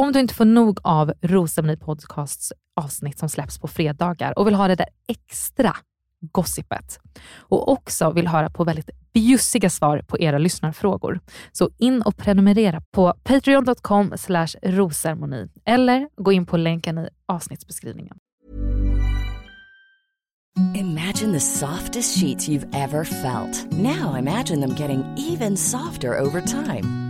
Om du inte får nog av Rosceremoni Podcasts avsnitt som släpps på fredagar och vill ha det där extra gossipet och också vill höra på väldigt bjussiga svar på era lyssnarfrågor. Så in och prenumerera på patreon.com rosermoni eller gå in på länken i avsnittsbeskrivningen. Imagine the softest sheets you've ever felt. Now imagine them getting even softer over time.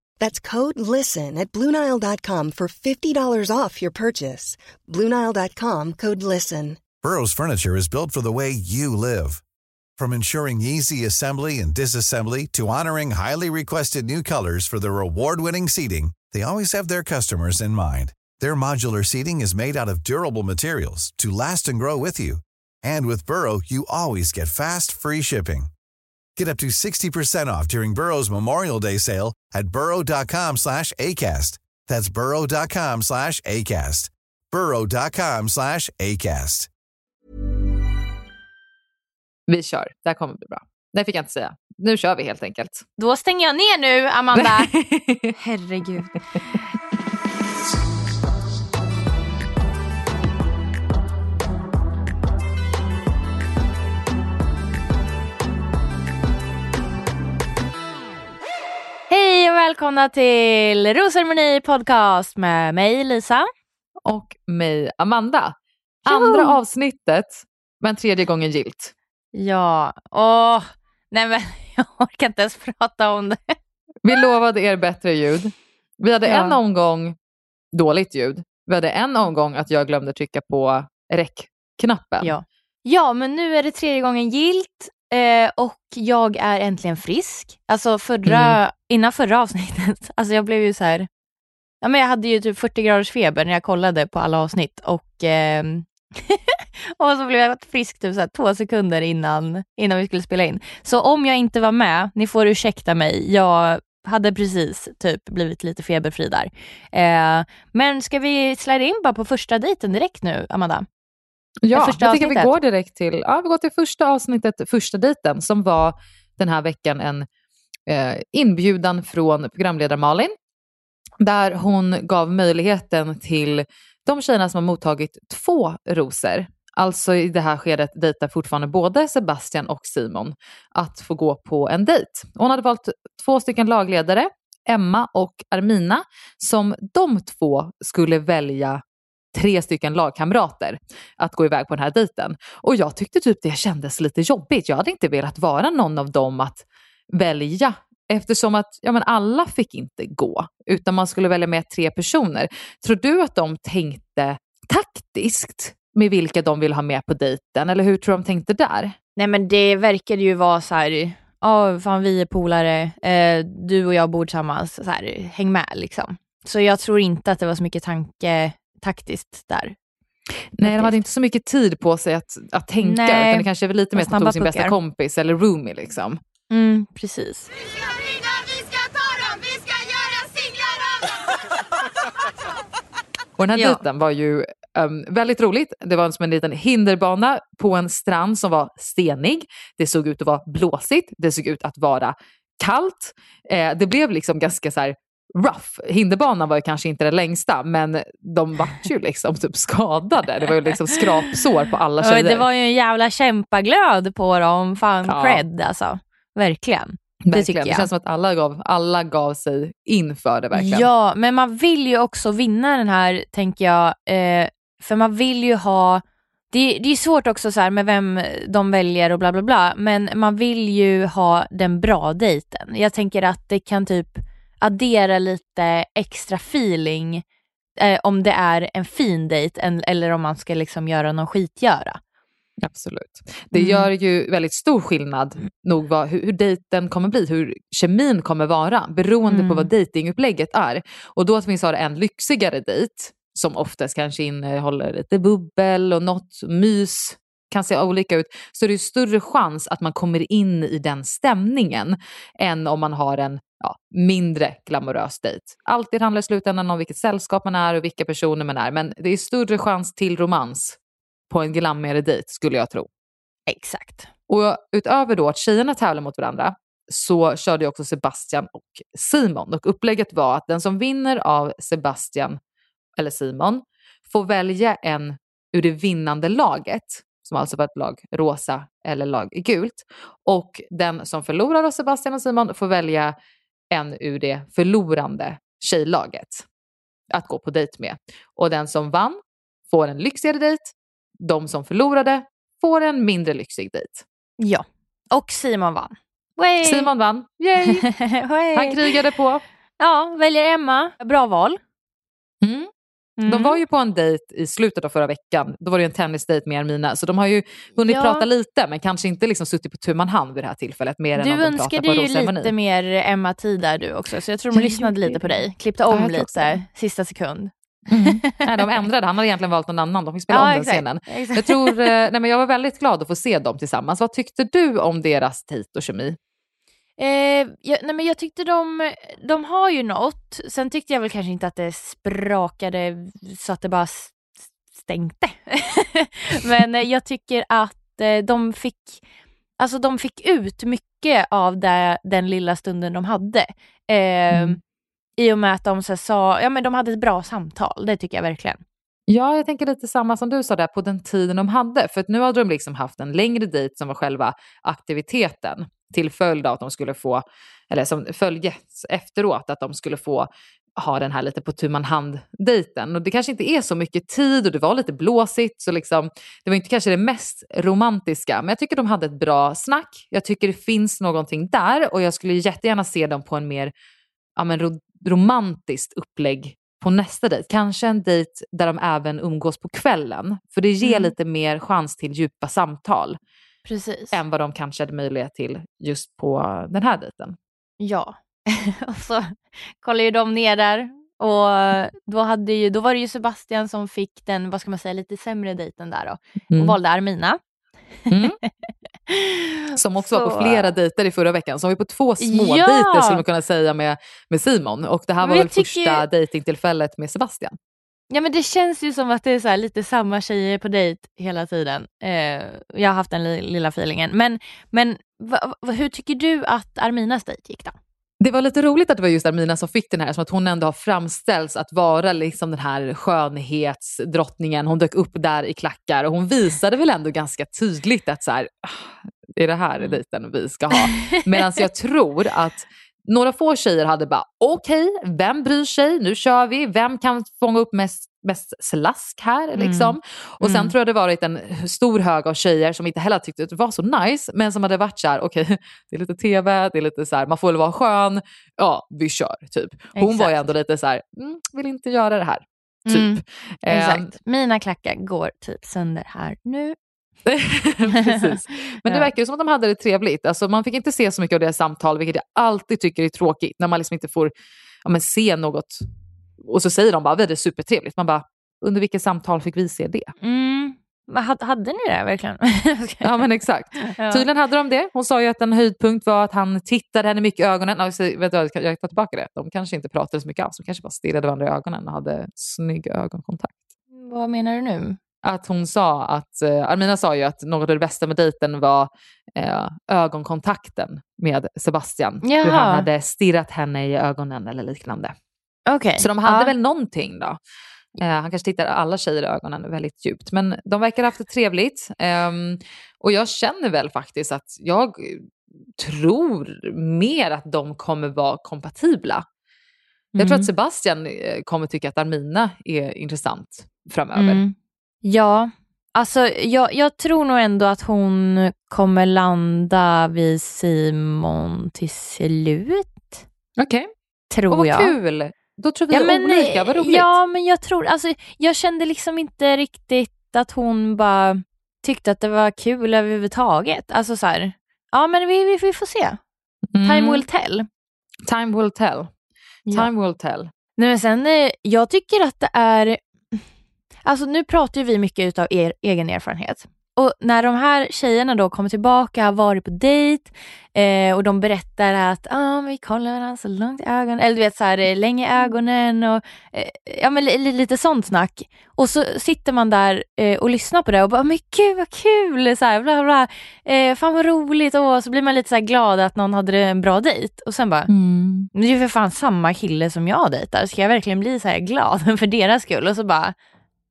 That's code LISTEN at Bluenile.com for $50 off your purchase. Bluenile.com code LISTEN. Burrow's furniture is built for the way you live. From ensuring easy assembly and disassembly to honoring highly requested new colors for their award-winning seating, they always have their customers in mind. Their modular seating is made out of durable materials to last and grow with you. And with Burrow, you always get fast, free shipping. Get up to 60% off during Burrow's Memorial Day sale at burrow.com slash ACAST. That's burrow.com slash ACAST. burrow.com slash ACAST. Vi kör, det här kommer bli bra. Det fick jag inte säga. Nu kör vi helt enkelt. Då stänger jag ner nu, Amanda. Herregud. Och välkomna till Rosceremoni podcast med mig Lisa. Och mig, Amanda. Andra avsnittet, men tredje gången gilt. Ja, åh, nej men jag orkar inte ens prata om det. Vi lovade er bättre ljud. Vi hade Ja. en omgång dåligt ljud. Vi hade en omgång att jag glömde trycka på räckknappen. Ja. ja, men nu är det tredje gången gilt eh, och jag är äntligen frisk. Alltså förra, Mm. innan förra avsnittet, alltså jag blev ju så här, ja men jag hade ju typ 40 graders feber när jag kollade på alla avsnitt och ehm, och så blev jag frisk typ så här två sekunder innan, innan vi skulle spela in. Så om jag inte var med, ni får ursäkta mig, jag hade precis typ blivit lite feberfri där. Eh, men ska vi slida in bara på första dejten direkt nu, Amanda? Ja, första jag tycker vi går direkt till, ja, vi går till första avsnittet, första dejten, som var den här veckan en eh, inbjudan från programledare Malin, där hon gav möjligheten till de tjejerna som har mottagit två rosor, alltså i det här skedet dejtar fortfarande både Sebastian och Simon, att få gå på en dejt. Hon hade valt två stycken lagledare, Emma och Armina, som de två skulle välja tre stycken lagkamrater att gå iväg på den här dejten. Och jag tyckte typ det kändes lite jobbigt. Jag hade inte velat vara någon av dem att välja eftersom att ja, men alla fick inte gå utan man skulle välja med tre personer. Tror du att de tänkte taktiskt med vilka de vill ha med på dejten eller hur tror du de tänkte där? Nej men det verkade ju vara så här, ja fan vi är polare, eh, du och jag bor tillsammans, så här, häng med liksom. Så jag tror inte att det var så mycket tanke taktiskt där. Nej, de hade inte så mycket tid på sig att, att tänka. Nej, utan det kanske var lite mer att de tog sin bästa puckar. kompis eller roomie. Liksom. Mm, precis. Vi ska vinna, vi ska ta dem, vi ska göra singlar av dem! Och den här Ja. dejten var ju ehm, väldigt roligt. Det var som en liten hinderbana på en strand som var stenig. Det såg ut att vara blåsigt. Det såg ut att vara kallt. Eh, det blev liksom ganska så här rough. Hinderbanan var ju kanske inte det längsta, men de vart ju liksom typ skadade. Det var ju liksom skrapsår på alla tjejer. det var ju en jävla kämpaglöd på dem. Fan Ja. cred alltså. Verkligen. Verkligen. tycker Det jag. känns som att alla gav, alla gav sig inför det verkligen. Ja, men man vill ju också vinna den här, tänker jag. Eh, för man vill ju ha... Det, det är svårt också så här med vem de väljer och bla bla bla, men man vill ju ha den bra dejten. Jag tänker att det kan typ addera lite extra feeling eh, om det är en fin dejt en, eller om man ska liksom göra någon skitgöra. Absolut. Det Mm. gör ju väldigt stor skillnad nog vad, hur, hur dejten kommer bli, hur kemin kommer vara beroende på Mm. vad dejtingupplägget är. Och då att vi har en lyxigare dejt som oftast kanske innehåller lite bubbel och något mys kan se olika ut, så är det ju större chans att man kommer in i den stämningen än om man har en ja, mindre glamorös dejt. Alltid handlar i slutändan om vilket sällskap man är och vilka personer man är, men det är större chans till romans på en glammigare dejt skulle jag tro. Exakt. Och utöver då att tjejerna tävlar mot varandra så körde ju också Sebastian och Simon. Och upplägget var att den som vinner av Sebastian eller Simon får välja en ur det vinnande laget, som alltså var ett lag rosa eller lag gult. Och den som förlorar av Sebastian och Simon får välja en ur det förlorande tjejlaget att gå på dejt med. Och den som vann får en lyxigare dejt. De som förlorade får en mindre lyxig dejt. Ja. Och Simon vann. Way. Simon vann. Yay! Han krigade på. Ja, väljer Emma. Bra val. Mm. Mm. De var ju på en dejt i slutet av förra veckan. Då var det en tennisdejt med Armina. Så de har ju hunnit Ja. prata lite men kanske inte liksom suttit på tu man hand vid det här tillfället. Mer än Du om de önskade ju lite mer Emma-tid där du också, så jag tror de Jag lyssnade lite på dig. Klippte Ja, om också lite sista sekund. Nej, de ändrade. Han hade egentligen valt någon annan. De fick spela Ja, om den exakt. scenen. Exakt. Jag, tror, eh, nej, men jag var väldigt glad att få se dem tillsammans. Vad tyckte du om deras dejt och kemi? Eh, jag, nej men jag tyckte de, de har ju något. Sen tyckte jag väl kanske inte att det sprakade så att det bara stänkte. men eh, jag tycker att eh, de fick Alltså de fick ut mycket av det, den lilla stunden de hade. Eh, Mm. I och med att de så sa, ja men de hade ett bra samtal, det tycker jag verkligen. Ja, jag tänker lite samma som du sa där på den tiden de hade. För nu hade de liksom haft en längre dejt som var själva aktiviteten till följd av att de skulle få, eller som följdes efteråt, att de skulle få ha den här lite på tu man hand-dejten. Och det kanske inte är så mycket tid och det var lite blåsigt, så liksom, det var inte kanske det mest romantiska. Men jag tycker de hade ett bra snack. Jag tycker det finns någonting där och jag skulle jättegärna se dem på en mer ja, men ro- romantiskt upplägg på nästa dejt. Kanske en dejt där de även umgås på kvällen. För det ger Mm. lite mer chans till djupa samtal Precis. än vad de kanske hade möjlighet till just på den här dejten. Ja. och så kollade ju de ner där och då, hade ju, då var det ju Sebastian som fick den, vad ska man säga, lite sämre dejten där då. Mm. Och valde Armina. Mm. Som också var Så- på flera dejter i förra veckan. Som var på två små Ja! dejter skulle man kunna säga med, med Simon. Och det här var väl tycker första ju- dejtingtillfället med Sebastian. Ja men det känns ju som att det är så lite samma tjejer på dejt hela tiden. Eh, jag har haft den li- lilla feelingen. Men, men va, va, hur tycker du att Arminas dejt gick då? Det var lite roligt att det var just Armina som fick den här, som att hon ändå har framställts att vara liksom den här skönhetsdrottningen. Hon dök upp där i klackar och hon visade väl ändå ganska tydligt att så här, "Ah, är det här dejten vi ska ha? Medan jag tror att några få tjejer hade bara, okej, vem bryr sig? Nu kör vi. Vem kan fånga upp mest, mest slask här? Mm. Liksom. Och sen Mm. tror jag det varit en stor hög av tjejer som inte heller tyckte att det var så nice, men som hade varit så här, okej, det är lite tv, det är lite så här, man får väl vara skön, ja, vi kör, typ. Hon var ju Exakt. ändå lite så här, mm, vill inte göra det här, typ. Mm, Ehm, Exakt. Mina klackar går typ sönder här nu. Precis. Men det verkar ju som att de hade det trevligt. Alltså, man fick inte se så mycket av deras samtal, vilket jag alltid tycker är tråkigt. När man liksom inte får ja, men se något. Och så säger de bara, vi hade det supertrevligt. Man bara, under vilket samtal fick vi se det? Mm. Hade, hade ni det verkligen? Ja men exakt. Ja. Tydligen hade de det. Hon sa ju att en höjdpunkt var att han tittade henne mycket i ögonen. Alltså, vet du, jag tar tillbaka det. De kanske inte pratade så mycket alls. De kanske bara stirrade varandra i ögonen och hade snygg ögonkontakt. Vad menar du nu? Att hon sa att, eh, Armina sa ju att något av det bästa med dejten var eh, ögonkontakten med Sebastian. Hur Jaha. han hade stirrat henne i ögonen eller liknande. Okej. Så de hade ja. väl någonting då. Eh, han kanske tittar alla tjejer i ögonen väldigt djupt. Men de verkar ha haft det trevligt. Ehm, och jag känner väl faktiskt att jag tror mer att de kommer vara kompatibla. Jag tror Mm. att Sebastian eh, kommer tycka att Armina är intressant framöver. Mm. Ja, alltså jag, jag tror nog ändå att hon kommer landa vid Simon till slut. Okej, Tror och vad jag. kul! Då tror vi Ja men, olika, vad roligt. ja, men jag tror, alltså jag kände liksom inte riktigt att hon bara tyckte att det var kul överhuvudtaget. Alltså så här, ja men vi, vi, vi får se. Mm. Time will tell. Time will tell. Ja. Time will tell. Nej, men sen, eh, jag tycker att det är... Alltså nu pratar ju vi mycket av er egen erfarenhet. Och när de här tjejerna då kommer tillbaka, har varit på dejt eh, och de berättar att ah, vi kollar varandra så långt i ögonen, eller du vet så här eh, länge i ögonen och eh, ja, men li, li- lite sånt snack. Och så sitter man där eh, och lyssnar på det och bara men gud vad kul, så här, bla, bla. Eh, fan vad roligt och så blir man lite så här glad att någon hade en bra dejt och sen bara Mm. det är ju för fan samma kille som jag dejtar. Ska jag verkligen bli så här glad för deras skull? Och så bara,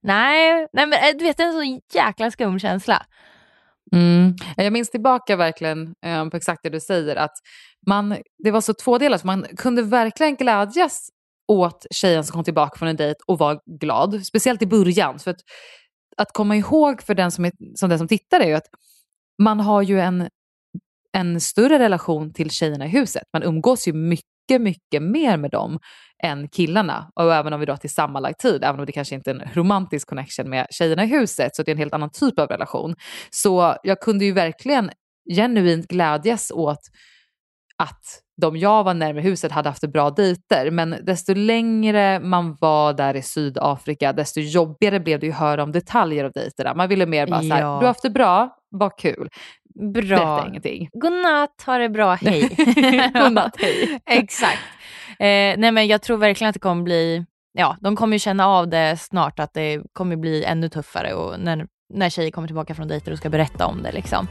nej, nej men eh, du vet det är en så jäkla skum känsla. Mm. Jag minns tillbaka verkligen eh, på exakt det du säger. Att man, det var så tvådelat. Man kunde verkligen glädjas åt tjejen som kom tillbaka från en dejt och var glad. Speciellt i början. För att, att komma ihåg för den som, är, som den som tittar är ju att man har ju en, en större relation till tjejerna i huset. Man umgås ju mycket, mycket mer med dem än killarna. Och även om vi drar till sammanlagd tid, även om det kanske inte är en romantisk connection med tjejerna i huset, så det är en helt annan typ av relation. Så jag kunde ju verkligen genuint glädjas åt att de jag var närmare huset hade haft bra dejter. Men desto längre man var där i Sydafrika, desto jobbigare blev det ju att höra om detaljer av dejterna. Man ville mer bara såhär, Ja. du har haft det bra, vad kul. Berätta Bra. ingenting. Godnatt, ha det bra, hej. Godnatt, hej. Exakt. Eh, nej men jag tror verkligen att det kommer bli, ja de kommer ju känna av det snart att det kommer bli ännu tuffare och när, när tjejer kommer tillbaka från dejter och ska berätta om det liksom.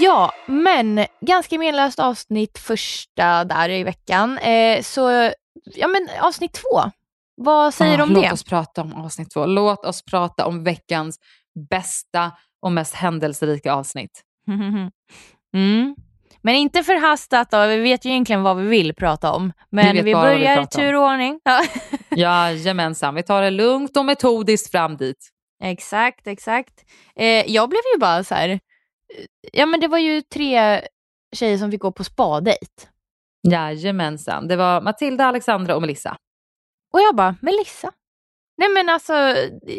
Ja, men ganska menlöst avsnitt första där i veckan. Eh, så, ja men avsnitt två. Vad säger du Ah, om låt det? oss prata om avsnitt två. Låt oss prata om veckans bästa och mest händelserika avsnitt. Mm. Men inte förhastat då, vi vet ju egentligen vad vi vill prata om. Men vi, vi börjar i pratar om. tur och ordning. Ja. Jajamensan, vi tar det lugnt och metodiskt fram dit. exakt, exakt. Eh, jag blev ju bara så här, eh, ja men det var ju tre tjejer som fick gå på spadejt. Jajamensan, det var Matilda, Alexandra och Melissa. Och jag bara, Melissa? Nej men alltså,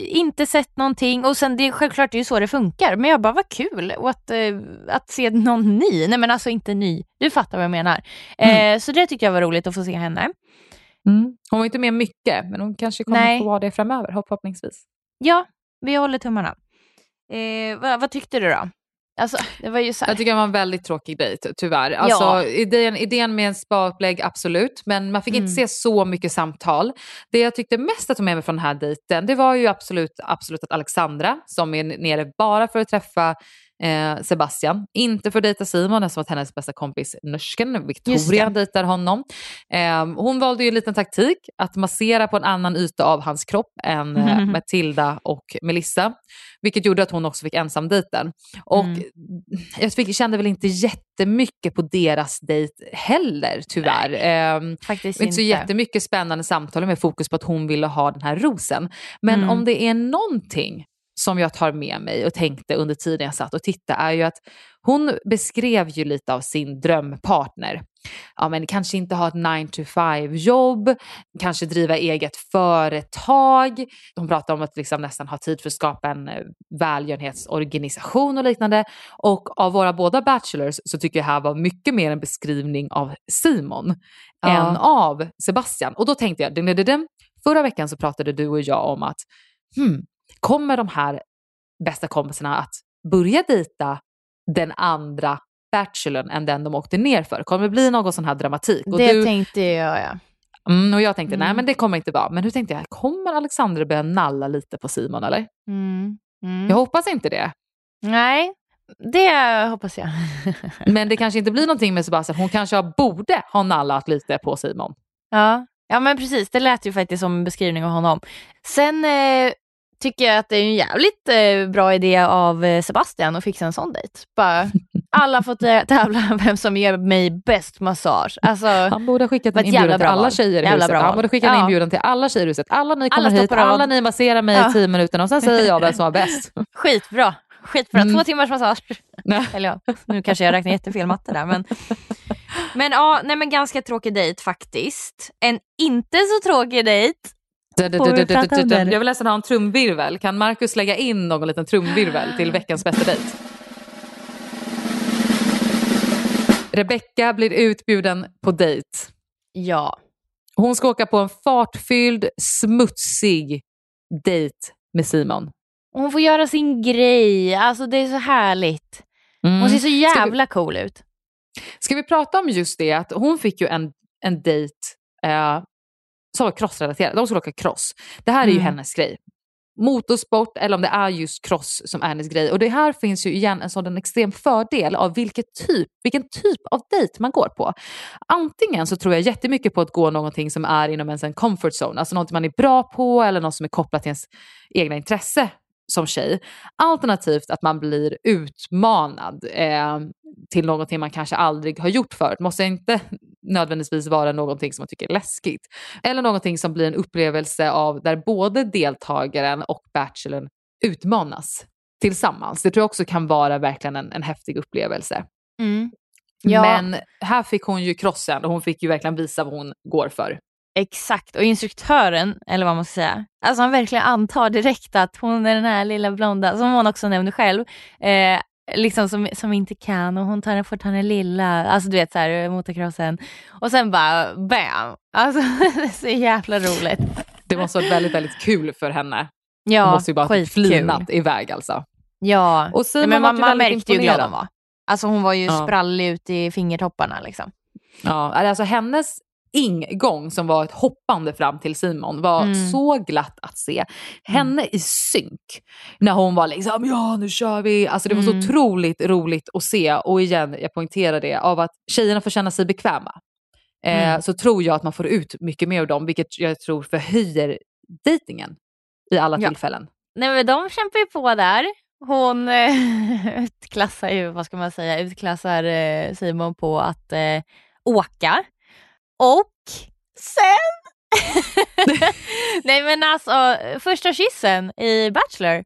inte sett någonting och sen det är självklart det är ju så det funkar. Men jag bara, vad kul och att, eh, att se någon ny. Nej men alltså inte ny, du fattar vad jag menar. Mm. Eh, så det tyckte jag var roligt att få se henne. Mm. Hon var inte med mycket, men hon kanske kommer Nej. få vara det framöver, förhoppningsvis. Ja, vi håller tummarna. Eh, vad, vad tyckte du då? Alltså. Jag tycker det var en väldigt tråkig dejt, tyvärr. Alltså, Ja. idén, idén med en spaupplägg, absolut. Men man fick Mm. inte se så mycket samtal. Det jag tyckte mest att ta med mig från den här dejten, det var ju absolut, absolut att Alexandra, som är nere bara för att träffa eh, Sebastian, inte för att dejta Simon, som att hennes bästa kompis norsken Victoria dejtar honom. Eh, hon valde ju en liten taktik, att massera på en annan yta av hans kropp än eh, Mhm. Matilda och Melissa. Vilket gjorde att hon också fick ensamdejten. Och Mm. jag fick, kände väl inte jättemycket på deras dejt heller tyvärr. Ehm, Faktiskt inte så jättemycket spännande samtal med fokus på att hon ville ha den här rosen. Men Mm. om det är någonting som jag tar med mig och tänkte under tiden jag satt och tittade är ju att hon beskrev ju lite av sin drömpartner. ja, men kanske inte ha ett 9 to 5 jobb, kanske driva eget företag. Hon pratar om att liksom nästan ha tid för att skapa en eh, välgörenhetsorganisation och liknande. Och av våra båda bachelors så tycker jag det här var mycket mer en beskrivning av Simon Ja. än av Sebastian. Och då tänkte jag, förra veckan så pratade du och jag om att hmm, kommer de här bästa kompisarna att börja dejta den andra bachelorn än den de åkte ner för? Kommer det bli någon sån här dramatik? Och, det du, tänkte jag ja. mm, och jag tänkte, nej Mm. men det kommer inte vara. Men hur tänkte jag, kommer Alexandra börja nalla lite på Simon eller? Mm. Mm. Jag hoppas inte det. Nej, det hoppas jag. Men det kanske inte blir någonting med Sebastian. Hon kanske borde ha nallat lite på Simon. Ja. ja, men precis. Det lät ju faktiskt som en beskrivning av honom. Sen eh, tycker jag att det är en jävligt eh, bra idé av eh, Sebastian att fixa en sån dejt. Bara, alla får tä- tävla vem som ger mig bäst massage. Alltså, Han borde ha skickat en inbjudan till alla tjejer i huset. Han borde skicka en Ja. inbjudan till alla tjejer i huset. Alla ni kommer Alla hit, rad. alla ni masserar mig Ja. i tio minuter och sen säger jag vem som var bäst. skitbra. Skitbra. Mm. Två timmars massage. Nej. Eller ja, nu kanske jag räknar jättefel matte där. Men, men ja, nej men ganska tråkig dejt faktiskt. En inte så tråkig dejt. Jag vill nästan ha en trumvirvel. Kan Marcus lägga in någon liten trumvirvel till veckans bästa dejt? Rebecca blir utbjuden på dejt. Ja. Hon ska åka på en fartfylld, smutsig dejt med Simon. Hon får göra sin grej. Alltså det är så härligt. Mm. Hon ser så Ska vi- jävla cool ut. Ska vi prata om just det att hon fick ju en, en dejt eh, som var crossrelaterad. De skulle åka cross. Det här är ju Mm. hennes grej. Motorsport eller om det är just cross som är hennes grej. Och det här finns ju igen en sådan extrem fördel av vilket typ, vilken typ av dejt man går på. Antingen så tror jag jättemycket på att gå någonting som är inom ens en comfort zone, alltså något man är bra på eller något som är kopplat till ens egna intresse som tjej. Alternativt att man blir utmanad eh, till någonting man kanske aldrig har gjort förut. Måste inte nödvändigtvis vara någonting som man tycker är läskigt. Eller någonting som blir en upplevelse av där både deltagaren och bachelorn utmanas tillsammans. Det tror jag också kan vara verkligen en, en häftig upplevelse. Ja. Men här fick hon ju krossen och hon fick ju verkligen visa vad hon går för. Exakt, och instruktören, eller vad man ska säga, alltså han verkligen antar direkt att hon är den här lilla blonda, som hon också nämnde själv, eh, liksom som, som inte kan och hon tar fortfarande lilla, alltså du vet så här motocrossen. Och sen bara bam! Alltså det är så jävla roligt. Det måste varit väldigt, väldigt kul för henne. Hon Ja, måste ju bara ha typ skitkul. flinat iväg alltså. Ja, Och Simon men ju man väldigt märkte ju hur glad hon var. Alltså hon var ju Ja. sprallig ut i fingertopparna liksom. Ja, alltså hennes ingång som var ett hoppande fram till Simon var Mm. så glatt att se. Henne i synk när hon var liksom ja nu kör vi. Alltså det var Mm. så otroligt roligt att se och igen jag poängterar det av att tjejerna får känna sig bekväma. Eh, Mm. Så tror jag att man får ut mycket mer av dem vilket jag tror förhöjer dejtingen i alla Ja. tillfällen. Nej men de kämpar ju på där. Hon eh, utklassar ju, vad ska man säga, utklassar eh, Simon på att eh, åka. Och sen... Nej men alltså, första kyssen i Bachelor.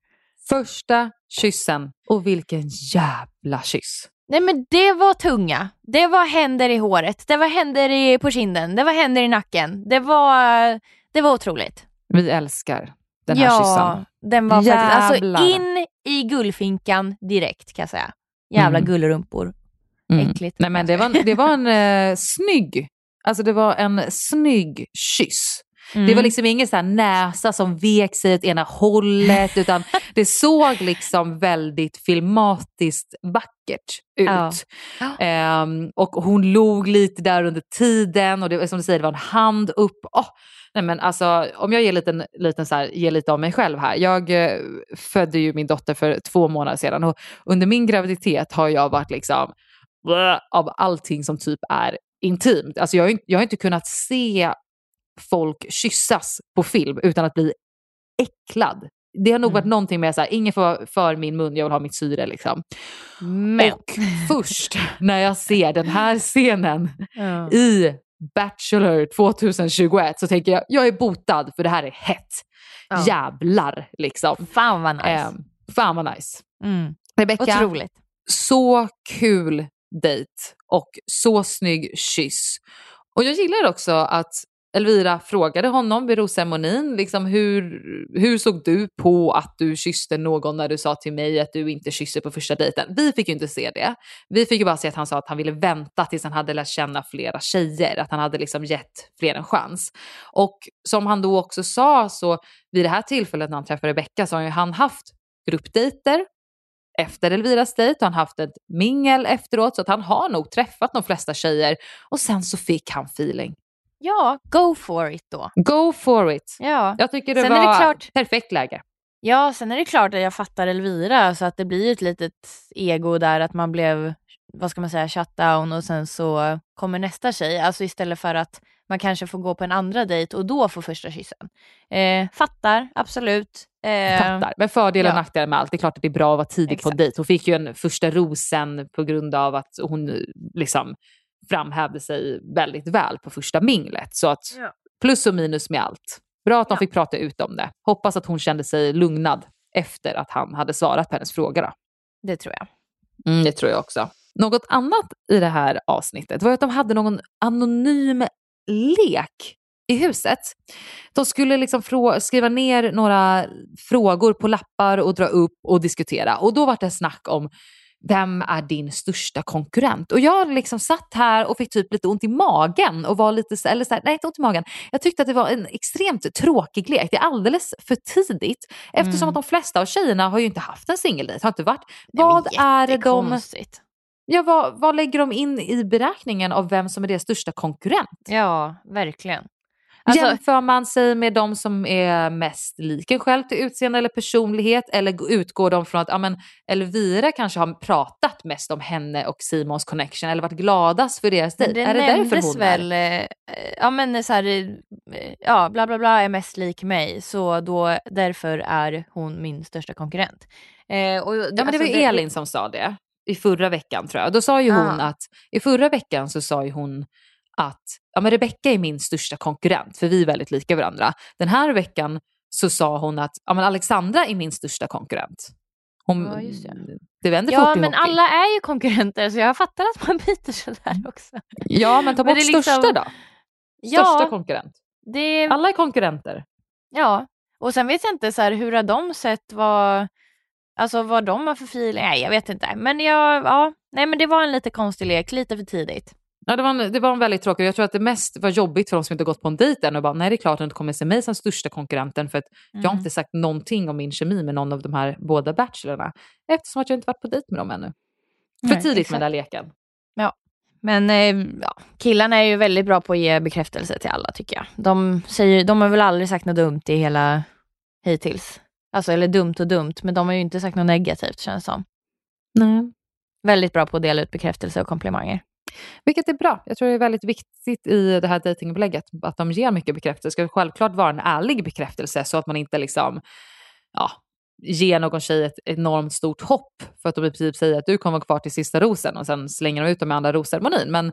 Första kyssen och vilken jävla kyss. Nej men det var tunga. Det var händer i håret, det var händer i, på kinden, det var händer i nacken. Det var, det var otroligt. Vi älskar den här ja, kyssen. den var faktiskt, alltså Jävlar. in i gullfinkan direkt kan jag säga. Jävla Mm. gullrumpor. Mm. Äckligt. Nej, men det, var, en- det var en eh, snygg, alltså det var en snygg kyss. Det Mm. var liksom ingen så näsa som vek sig åt ena hållet utan det såg liksom väldigt filmatiskt vackert ut. Ja. Ehm, och hon log lite där under tiden och det, som du säger, det var en hand upp. Åh, nej men alltså, om jag ger, liten, liten så här, ger lite av mig själv här. Jag eh, födde ju min dotter för två månader sedan och under min graviditet har jag varit liksom av allting som typ är intimt. Alltså jag, har inte- jag har inte kunnat se folk kyssas på film utan att bli äcklad. Det har nog varit någonting med så här, ingen får för min mun, jag vill ha mitt syre liksom. Men. Och först när jag ser den här scenen Ja. i Bachelor 2021 så tänker jag, jag är botad för det här är hett. Ja. Jävlar liksom. Fan vad nice. Ehm, fan vad nice. mm. Rebecca, Otroligt. så kul dejt och så snygg kyss. Och jag gillar också att Elvira frågade honom vid rosceremonin, liksom hur, hur såg du på att du kysste någon när du sa till mig att du inte kysser på första dejten? Vi fick ju inte se det. Vi fick ju bara se att han sa att han ville vänta tills han hade lärt känna flera tjejer, att han hade liksom gett fler en chans. Och som han då också sa så vid det här tillfället när han träffade Rebecca så har ju han haft gruppdejter efter Elviras dejt och han haft ett mingel efteråt så att han har nog träffat de flesta tjejer och sen så fick han feeling. Ja, go for it då. Go for it. Ja. Jag tycker det Sen var är det klart- perfekt läge. ja, sen är det klart att jag fattar Elvira så att det blir ett litet ego där att man blev, vad ska man säga, shutdown och sen så kommer nästa tjej. Alltså istället för att man kanske får gå på en andra dejt och då få första kyssen. Eh, fattar, absolut. Eh, Fattar. Men fördelar och ja. nackdelar med allt. Det är klart att det är bra att vara tidigt på en dejt. Hon fick ju en första rosen på grund av att hon liksom framhävde sig väldigt väl på första minglet. Så att Ja. plus och minus med allt. Bra att de Ja. fick prata ut om det. Hoppas att hon kände sig lugnad efter att han hade svarat på hennes fråga. Då. Det tror jag. Mm, det tror jag också. Något annat i det här avsnittet var att de hade någon anonym lek i huset. De skulle liksom skriva ner några frågor på lappar och dra upp och diskutera. Och då var det snack om vem är din största konkurrent? Och jag liksom satt här och fick typ lite ont i magen och var lite, eller så här, nej inte ont i magen. Jag tyckte att det var en extremt tråkig lek. Det är alldeles för tidigt eftersom Mm. att de flesta av tjejerna har ju inte haft en singeldejt, har inte varit. Nej, Vad är det de. Ja, vad, vad lägger de in i beräkningen av vem som är deras största konkurrent? Ja, verkligen. Alltså, Jämför man sig med de som är mest lik en själv till utseende eller personlighet eller utgår de från att ja, men Elvira kanske har pratat mest om henne och Simons connection eller varit gladast för deras dejt? det Är det därför hon väl, är? eh, ja men så här, eh, ja bla bla bla är mest lik mig så då därför är hon min största konkurrent. Eh, och, Ja, men det var ju Elin som sa det i förra veckan tror jag. Då sa ju hon Ah. att, i förra veckan så sa ju hon att ja, men Rebecca är min största konkurrent för vi är väldigt lika varandra. Den här veckan så sa hon att ja, men Alexandra är min största konkurrent. Hon, Ja, just det. det vänder Ja fort i men hockey. alla är ju konkurrenter så jag fattar att man byter sådär också. Ja men ta Men bort det är liksom- största då. Största Ja, konkurrent. det, Alla är konkurrenter. ja. Och sen vet jag inte så här, hur har de sett vad, alltså vad de har för feeling, nej jag vet inte. Men jag, ja, nej men det var en lite konstig lek, lite för tidigt. Ja, det, var en, det var en väldigt tråkig. Jag tror att det mest var jobbigt för de som inte gått på en dejt än och bara nej det är klart att de inte kommer se mig som största konkurrenten för att jag har Mm. inte sagt någonting om min kemi med någon av de här båda bachelorna eftersom att jag inte varit på dejt med dem ännu. För Nej, tidigt exakt. med den där leken. Men eh, ja, killarna är ju väldigt bra på att ge bekräftelse till alla tycker jag. De, säger, de har väl aldrig sagt något dumt i hela hittills. Alltså eller dumt och dumt, men de har ju inte sagt något negativt känns som. Nej. Väldigt bra på att dela ut bekräftelse och komplimanger. Vilket är bra. Jag tror det är väldigt viktigt i det här dejtingupplägget att de ger mycket bekräftelse. Det ska självklart vara en ärlig bekräftelse så att man inte liksom, ja, ger någon tjej ett enormt stort hopp för att de i princip säger att du kommer vara kvar till sista rosen och sen slänger de ut dem med andra rosceremonin. Men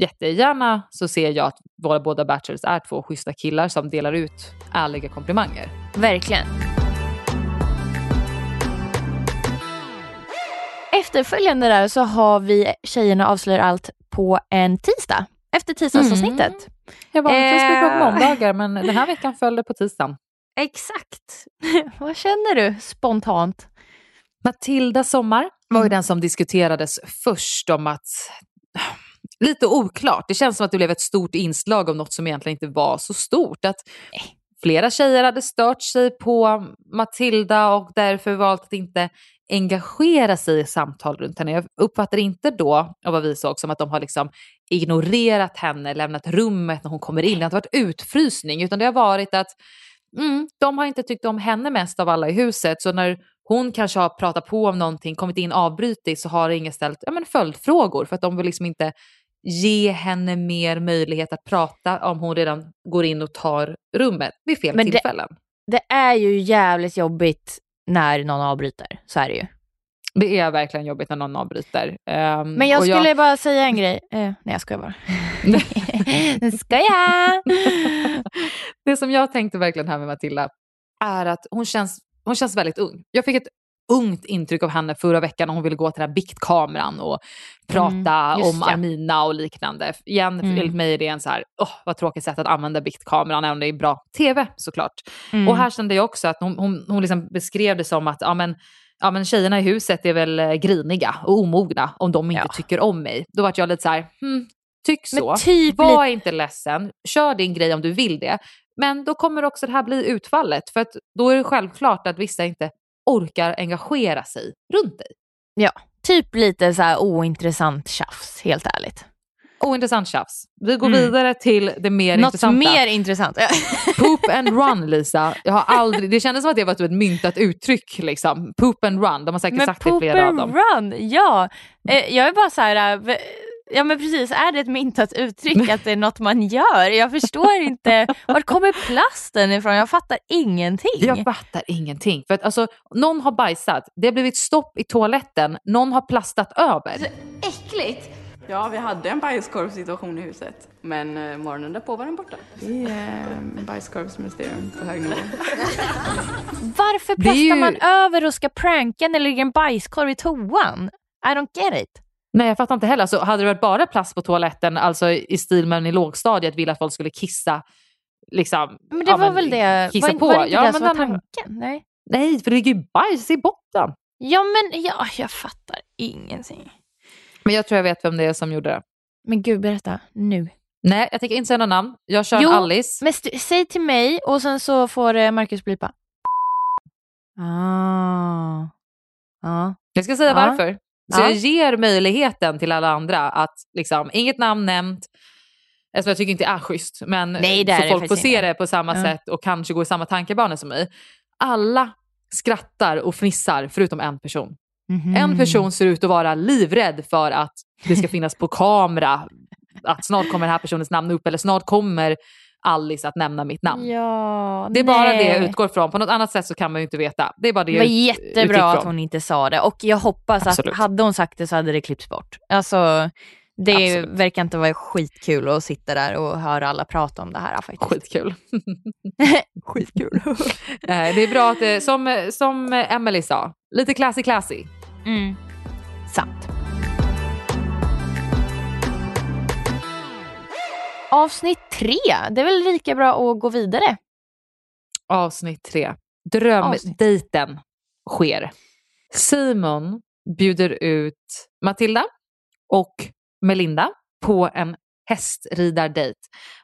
jättegärna så ser jag att våra båda bachelors är två schyssta killar som delar ut ärliga komplimanger. Verkligen. Efterföljande där så har vi Tjejerna avslöjar allt på en tisdag. Efter tisdagsavsnittet. Jag vanligtvis brukar vara på Eh. måndagar men den här veckan föll det på tisdagen. Exakt. Vad känner du spontant? Matilda Sommar var ju den som diskuterades först om att lite oklart. Det känns som att det blev ett stort inslag av något som egentligen inte var så stort. Att flera tjejer hade stört sig på Matilda och därför valt att inte engagera sig i samtal runt henne. Jag uppfattar inte då, av vad vi såg, som att de har liksom ignorerat henne, lämnat rummet när hon kommer in. Det har inte varit utfrysning utan det har varit att mm, de har inte tyckt om henne mest av alla i huset. Så när hon kanske har pratat på om någonting, kommit in avbrutit så har ingen ställt ja, men följdfrågor för att de vill liksom inte ge henne mer möjlighet att prata om hon redan går in och tar rummet vid fel Men det- tillfällen. Det är ju jävligt jobbigt när någon avbryter. Så är det ju. Det är verkligen jobbigt när någon avbryter. Ehm, Men jag skulle bara säga en grej. Eh, nej jag skojar bara. skojar! det som jag tänkte verkligen här med Matilda är att hon känns, hon känns väldigt ung. Jag fick ett ungt intryck av henne förra veckan när hon ville gå till den här biktkameran och prata Mm, om ja. Amina och liknande. Igen, Mm. enligt mig är det en så här, åh vad tråkigt sätt att använda biktkameran, även om det är bra tv såklart. Mm. Och här kände jag också att hon, hon, hon liksom beskrev det som att ja, men, ja, men tjejerna i huset är väl eh, griniga och omogna om de inte Ja. tycker om mig. Då vart jag lite så här, hmm, tyck så. typ Var lite- inte ledsen, kör din grej om du vill det. Men då kommer också det här bli utfallet. För att då är det självklart att vissa inte orkar engagera sig runt dig. Ja, typ lite så här ointressant tjafs, helt ärligt. Ointressant tjafs. Vi går Mm. vidare till det mer Något intressanta. mer intressant. Poop and run Lisa. Jag har aldrig, det kändes som att det var typ ett myntat uttryck. Liksom. Poop and run, de har säkert Men sagt det poop flera av and dem. run, ja. Eh, jag är bara så här, eh, ja men precis, är det ett myntat uttryck att det är något man gör? Jag förstår inte, var kommer plasten ifrån? Jag fattar ingenting. Jag fattar ingenting. För att, alltså, någon har bajsat, det har blivit stopp i toaletten, någon har plastat över. Äckligt! Ja, vi hade en bajskorvssituation i huset. Men eh, morgonen därpå var den borta. Det är eh, bajskorvsmysterium på hög nivå. Varför plastar ju- man över och ska pranka när det ligger en bajskorv i toan? I don't get it. Nej jag fattar inte heller. Alltså, hade det varit bara plast på toaletten, alltså i stil med i lågstadiet ville att folk skulle kissa, liksom, Men det ja, var väl det, kissa var, på. var det inte Ja, det men som var tanken? Nej. Nej, för det ligger ju bajs i botten. Ja men ja, jag fattar ingenting. Men jag tror jag vet vem det är som gjorde det. Men gud berätta nu. Nej, jag tänker inte säga några namn. Jag kör Jo, Alice. Men st- säg till mig och sen så får eh, Marcus blipa. Ah. Ja. Jag ska säga Ja. varför. Så Ja. jag ger möjligheten till alla andra att liksom, inget namn nämnt. Alltså jag tycker inte det är schysst, men Nej, så folk får se det på samma Ja. sätt och kanske gå i samma tankebanor som mig. Alla skrattar och fnissar förutom en person. Mhm. En person ser ut att vara livrädd för att det ska finnas på kamera, att snart kommer den här personens namn upp eller snart kommer Alice att nämna mitt namn. Ja, Det är bara det jag nej. utgår från. På något annat sätt så kan man ju inte veta. Det är bara det, Det var jag jättebra att hon inte sa det och jag hoppas Absolut. att hade hon sagt det så hade det klippts bort. Alltså, det Absolut. verkar inte vara skitkul att sitta där och höra alla prata om det här faktiskt. Skitkul. Skitkul. Eh, det är bra att, det, som, som Emily sa, lite classy classy. mm. Sant. Avsnitt tre, det är väl lika bra att gå vidare? Avsnitt tre. Drömdejten sker. Simon bjuder ut Matilda och Melinda på en hästridardejt.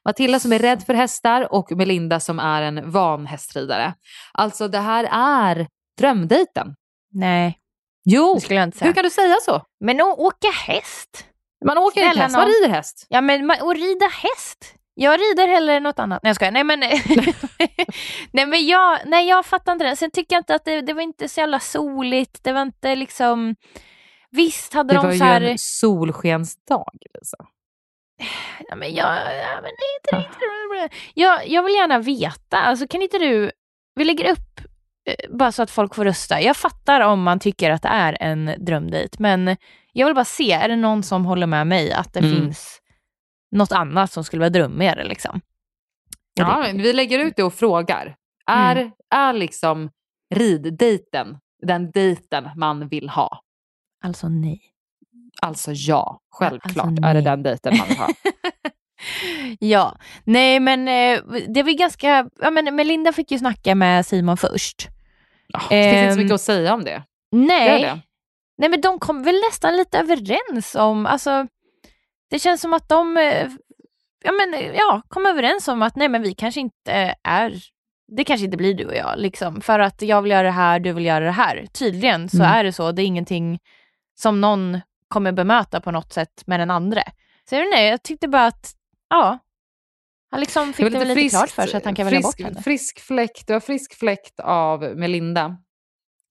Matilda som är rädd för hästar och Melinda som är en van hästridare. Alltså det här är drömdejten. Nej, Jo, hur kan du säga så? Men att åka häst? Man åker inte Snälla häst, man rider häst. Ja men och rida häst. Jag rider hellre något annat. Nej jag skojar. Nej men, nej, men jag, nej, jag fattar inte det. Sen tycker jag inte att det, det var inte så jävla soligt. Det var inte liksom... Visst hade Det var de ju så här... en solskensdag Lisa. Ja, men jag, ja, men det är inte riktigt... Jag, jag vill gärna veta. Alltså kan inte du... Vi lägger upp bara så att folk får rösta. Jag fattar om man tycker att det är en drömdejt. Men jag vill bara se, är det någon som håller med mig att det Mm. finns något annat som skulle vara drömmigare liksom? Ja, vi lägger ut det och frågar. Är, är liksom riddejten den dejten man vill ha? Alltså nej. Alltså ja, självklart Alltså, är det den dejten man vill ha. ja, nej men eh, det var ganska... Ja, men Melinda fick ju snacka med Simon först. Det finns inte så Ehm, mycket att säga om det. Nej. det? Nej men de kom väl nästan lite överens om, alltså det känns som att de eh, ja, men, ja, kom överens om att nej men vi kanske inte är, det kanske inte blir du och jag liksom. För att jag vill göra det här, du vill göra det här. Tydligen så Mm. är det så, det är ingenting som någon kommer bemöta på något sätt med den andra. Så jag, inte, jag tyckte bara att, ja, han liksom fick det, väl lite klart för sig att han kan välja frisk, bort henne. Frisk fläkt, det var frisk fläkt av Melinda.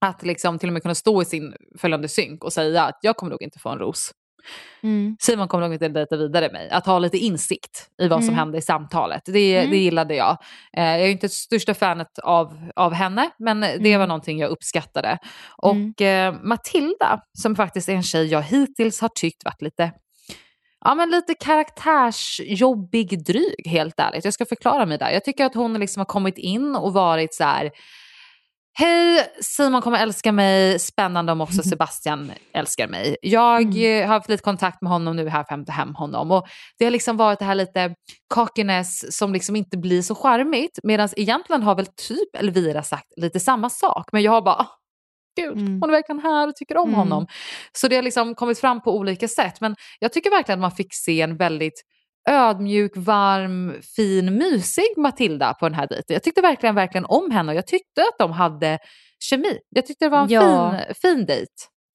Att liksom till och med kunna stå i sin följande synk och säga att jag kommer nog inte få en ros. Mm. Simon kommer nog inte dejta vidare mig. Att ha lite insikt i vad som Mm. hände i samtalet. Det, Mm. det gillade jag. Eh, jag är inte största fanet av, av henne, men det Mm. var någonting jag uppskattade. Och eh, Matilda, som faktiskt är en tjej jag hittills har tyckt varit lite Ja men lite karaktärsjobbig dryg helt ärligt. Jag ska förklara mig där. Jag tycker att hon liksom har kommit in och varit så här Hej, Simon kommer älska mig. Spännande om också Sebastian älskar mig. Jag Mm. eh, har haft lite kontakt med honom nu här för att hämta hem honom. Och det har liksom varit det här lite cockiness som liksom inte blir så charmigt. Medan egentligen har väl typ Elvira sagt lite samma sak. Men jag har bara, "Ah, gud, Mm. hon är verkligen här och tycker om Mm. honom. Så det har liksom kommit fram på olika sätt. Men jag tycker verkligen att man fick se en väldigt ödmjuk, varm, fin, mysig Matilda på den här dejten. Jag tyckte verkligen, verkligen om henne och jag tyckte att de hade kemi. Jag tyckte det var en Ja. fin, fin dejt.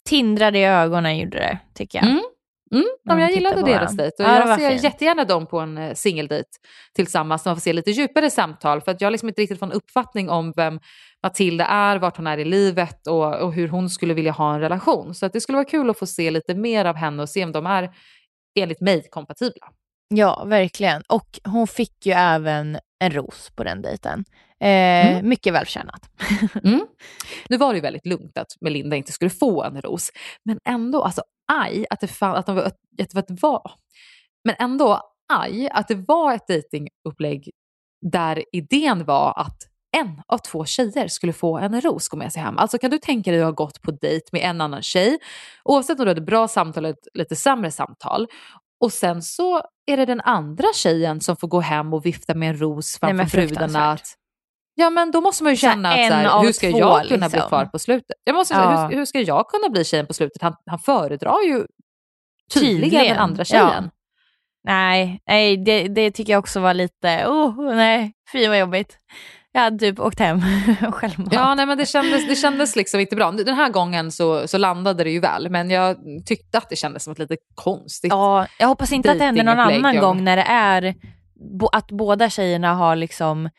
Tindrade i ögonen gjorde det, tycker jag. Mm. Mm, de jag gillade deras dejt och Ja, jag ser fint. jättegärna dem på en eh, singeldejt tillsammans när man får se lite djupare samtal för att jag har liksom inte riktigt fått en uppfattning om vem Matilda är, vart hon är i livet och, och hur hon skulle vilja ha en relation. Så att det skulle vara kul att få se lite mer av henne och se om de är enligt mig kompatibla. Ja, verkligen. Och hon fick ju även en ros på den dejten. Eh, Mycket välförtjänat. Mm. Nu var det ju väldigt lugnt att Melinda inte skulle få en ros. Men ändå, alltså aj att det, fan, att de var, att det var. Men ändå aj att det var ett dejtingupplägg där idén var att en av två tjejer skulle få en ros gå med sig hem. Alltså kan du tänka dig att ha gått på dejt med en annan tjej, oavsett om du hade bra samtal eller ett lite sämre samtal, och sen så är det den andra tjejen som får gå hem och vifta med en ros Nej, framför brudarna. fruktansvärt. Att, ja men då måste man ju Så känna att så här, hur ska två, jag kunna bli liksom. kvar på slutet? Jag måste, Ja. hur, hur ska jag kunna bli tjejen på slutet? Han, han föredrar ju tydligen, Tydligen, den andra ja. tjejen. Nej, nej det, det tycker jag också var lite, oh, nej, fy vad jobbigt. Jag hade typ åkt hem självmant. Ja, nej, men det kändes, det kändes liksom inte bra. Den här gången så, så landade det ju väl, men jag tyckte att det kändes som ett lite konstigt. Ja, jag hoppas inte att det händer någon annan gång när det är bo- att båda tjejerna har liksom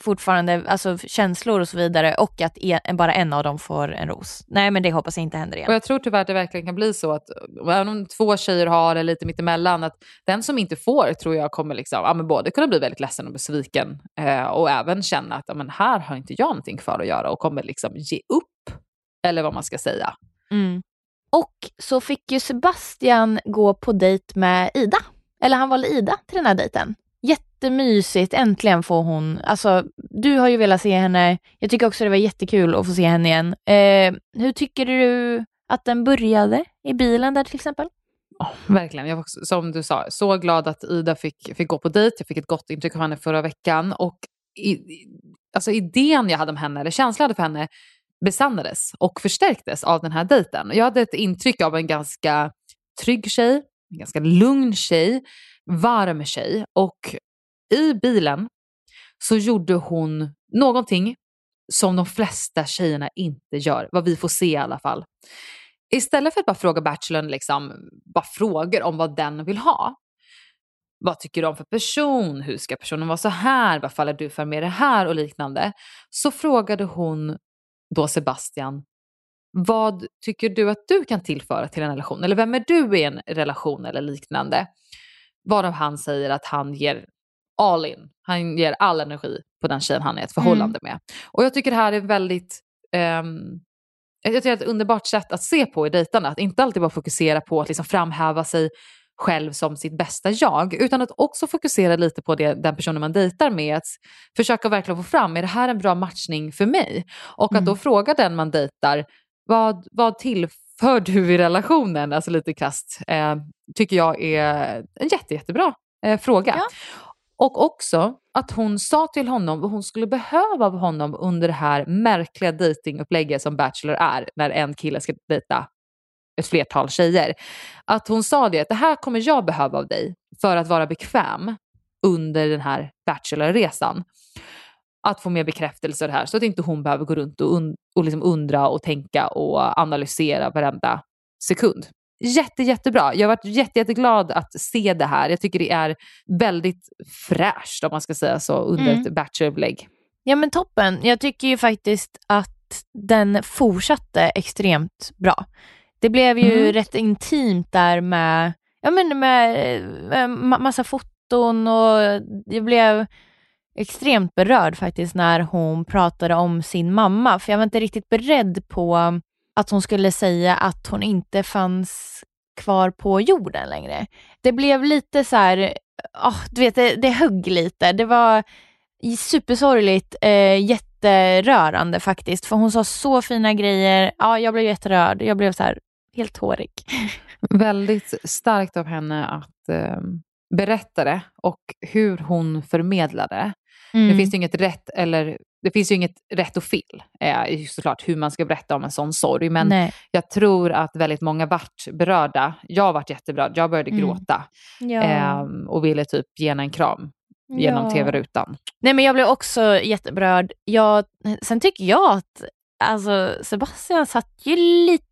fortfarande alltså, känslor och så vidare och att en, bara en av dem får en ros. Nej men det hoppas jag inte händer igen. Och jag tror tyvärr att det verkligen kan bli så att även om två tjejer har det lite mittemellan, att den som inte får tror jag kommer liksom, ja, men både kunna bli väldigt ledsen och besviken eh, och även känna att ja, men här har inte jag någonting kvar att göra och kommer liksom ge upp. Eller vad man ska säga. Mm. Och så fick ju Sebastian gå på dejt med Ida. Eller han valde Ida till den här dejten. Jättemysigt, äntligen får hon, alltså du har ju velat se henne, jag tycker också det var jättekul att få se henne igen. Eh, hur tycker du att den började i bilen där till exempel? Verkligen. Jag var också, som du sa, så glad att Ida fick, fick gå på dejt. Jag fick ett gott intryck av henne förra veckan. Och i, i- alltså idén jag hade om henne, eller känslan jag hade för henne, besannades och förstärktes av den här dejten. Jag hade ett intryck av en ganska trygg tjej, en ganska lugn tjej, varm tjej. Och i bilen så gjorde hon någonting som de flesta tjejerna inte gör, vad vi får se i alla fall. Istället för att bara fråga Bachelorn liksom, bara frågor om vad den vill ha. Vad tycker du om för person? Hur ska personen vara så här? Vad faller du för med det här? Och liknande. Så frågade hon då Sebastian, vad tycker du att du kan tillföra till en relation? Eller vem är du i en relation eller liknande? Varav han säger att han ger all in. Han ger all energi på den tjejen han är ett förhållande med. Och jag tycker det här är väldigt ehm, jag tycker det är ett underbart sätt att se på i dejtande. Att inte alltid bara fokusera på att liksom framhäva sig själv som sitt bästa jag. Utan att också fokusera lite på det, den personen man dejtar med. Att försöka verkligen få fram, är det här en bra matchning för mig? Och att då fråga den man dejtar, vad, vad tillför du i relationen? Alltså lite krasst. Eh, tycker jag är en jätte, jättebra eh, fråga. Ja. Och också att hon sa till honom vad hon skulle behöva av honom under det här märkliga dejtingupplägget som Bachelor är när en kille ska dejta ett flertal tjejer. Att hon sa det, att det här kommer jag behöva av dig för att vara bekväm under den här Bachelor-resan. Att få mer bekräftelse det här så att inte hon behöver gå runt och, un- och liksom undra och tänka och analysera varenda sekund. Jätte, jättebra. Jag har varit jätte, jätteglad att se det här. Jag tycker det är väldigt fräscht om man ska säga så under Mm. ett Bachelor-upplägg. Ja men toppen. Jag tycker ju faktiskt att den fortsatte extremt bra. Det blev ju Mm. rätt intimt där med, ja men med, med ma- massa foton och jag blev extremt berörd faktiskt när hon pratade om sin mamma. För jag var inte riktigt beredd på att hon skulle säga att hon inte fanns kvar på jorden längre. Det blev lite så här, oh, du vet det, det högg lite. Det var supersorgligt, eh, jätterörande faktiskt. För hon sa så fina grejer. Ja, jag blev jätterörd. Jag blev så här helt hårig. Väldigt starkt av henne att eh, berätta det och hur hon förmedlade. Mm. Det finns ju inget rätt eller det finns ju inget rätt och fel eh, såklart hur man ska berätta om en sån sorg. Men Nej. jag tror att väldigt många vart berörda. Jag vart jätteberörd. Jag började Mm. gråta Ja. ehm, och ville typ ge henne en kram genom Ja. tv-rutan. Nej men jag blev också jätteberörd. Jag, sen tycker jag att alltså, Sebastian satt ju lite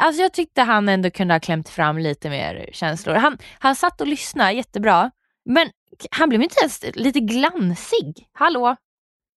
Alltså jag tyckte han ändå kunde ha klämt fram lite mer känslor. Han, han satt och lyssnade jättebra. Men han blev inte ens lite glansig. Hallå?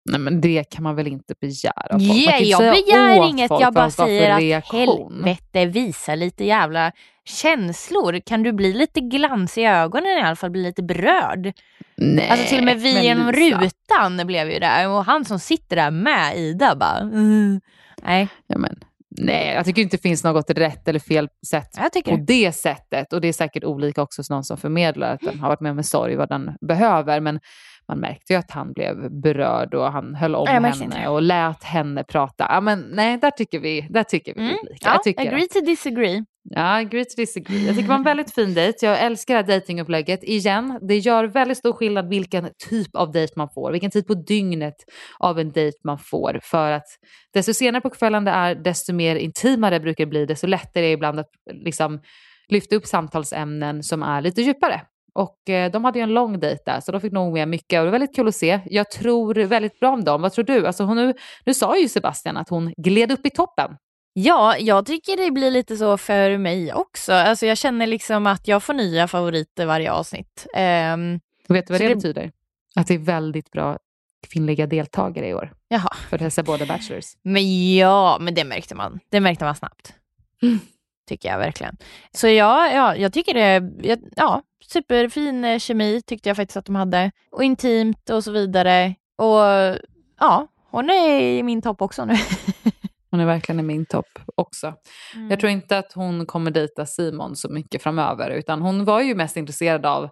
Nej men det kan man väl inte begära av inte jag begär inget, jag bara säger att reaktion. helvete visa lite jävla känslor. Kan du bli lite glans i ögonen i alla fall, bli lite berörd? Nej, Alltså till och med vi genom rutan blev ju där och han som sitter där med Ida bara mm. Nej, Ja, men, nej, jag tycker inte det finns något rätt eller fel sätt på det. det sättet. Och det är säkert olika också hos någon som förmedlar att den har varit med om en sorg, vad den behöver. Men man märkte ju att han blev berörd och han höll om Ja, jag henne och lät henne prata. Ja, men, nej, där tycker vi, där tycker vi Mm. olika. Ja, jag tycker, agree to disagree. Ja, great to disagree. Jag tycker det var en väldigt fin dejt. Jag älskar det här dejtingupplägget. Igen, det gör väldigt stor skillnad vilken typ av dejt man får, vilken tid på dygnet av en dejt man får. För att desto senare på kvällen det är, desto mer intimare brukar det bli, desto lättare är det ibland att liksom lyfta upp samtalsämnen som är lite djupare. Och eh, de hade ju en lång dejt där, så de fick nog med mycket och det var väldigt kul att se. Jag tror väldigt bra om dem. Vad tror du? Alltså hon nu, nu sa ju Sebastian att hon gled upp i toppen. Ja, jag tycker det blir lite så för mig också. Alltså jag känner liksom att jag får nya favoriter varje avsnitt. Och vet du vad det, det- betyder? Att det är väldigt bra kvinnliga deltagare i år. jaha. För dessa båda bachelors. Men ja, men det märkte man. Det märkte man snabbt. Mm. Tycker jag verkligen. Så ja, ja jag tycker det, ja, ja, superfin eh, kemi tyckte jag faktiskt att de hade. Och intimt och så vidare. Och ja, hon är i min topp också nu. Hon är verkligen i min topp också. Mm. Jag tror inte att hon kommer dejta Simon så mycket framöver. Utan hon var ju mest intresserad av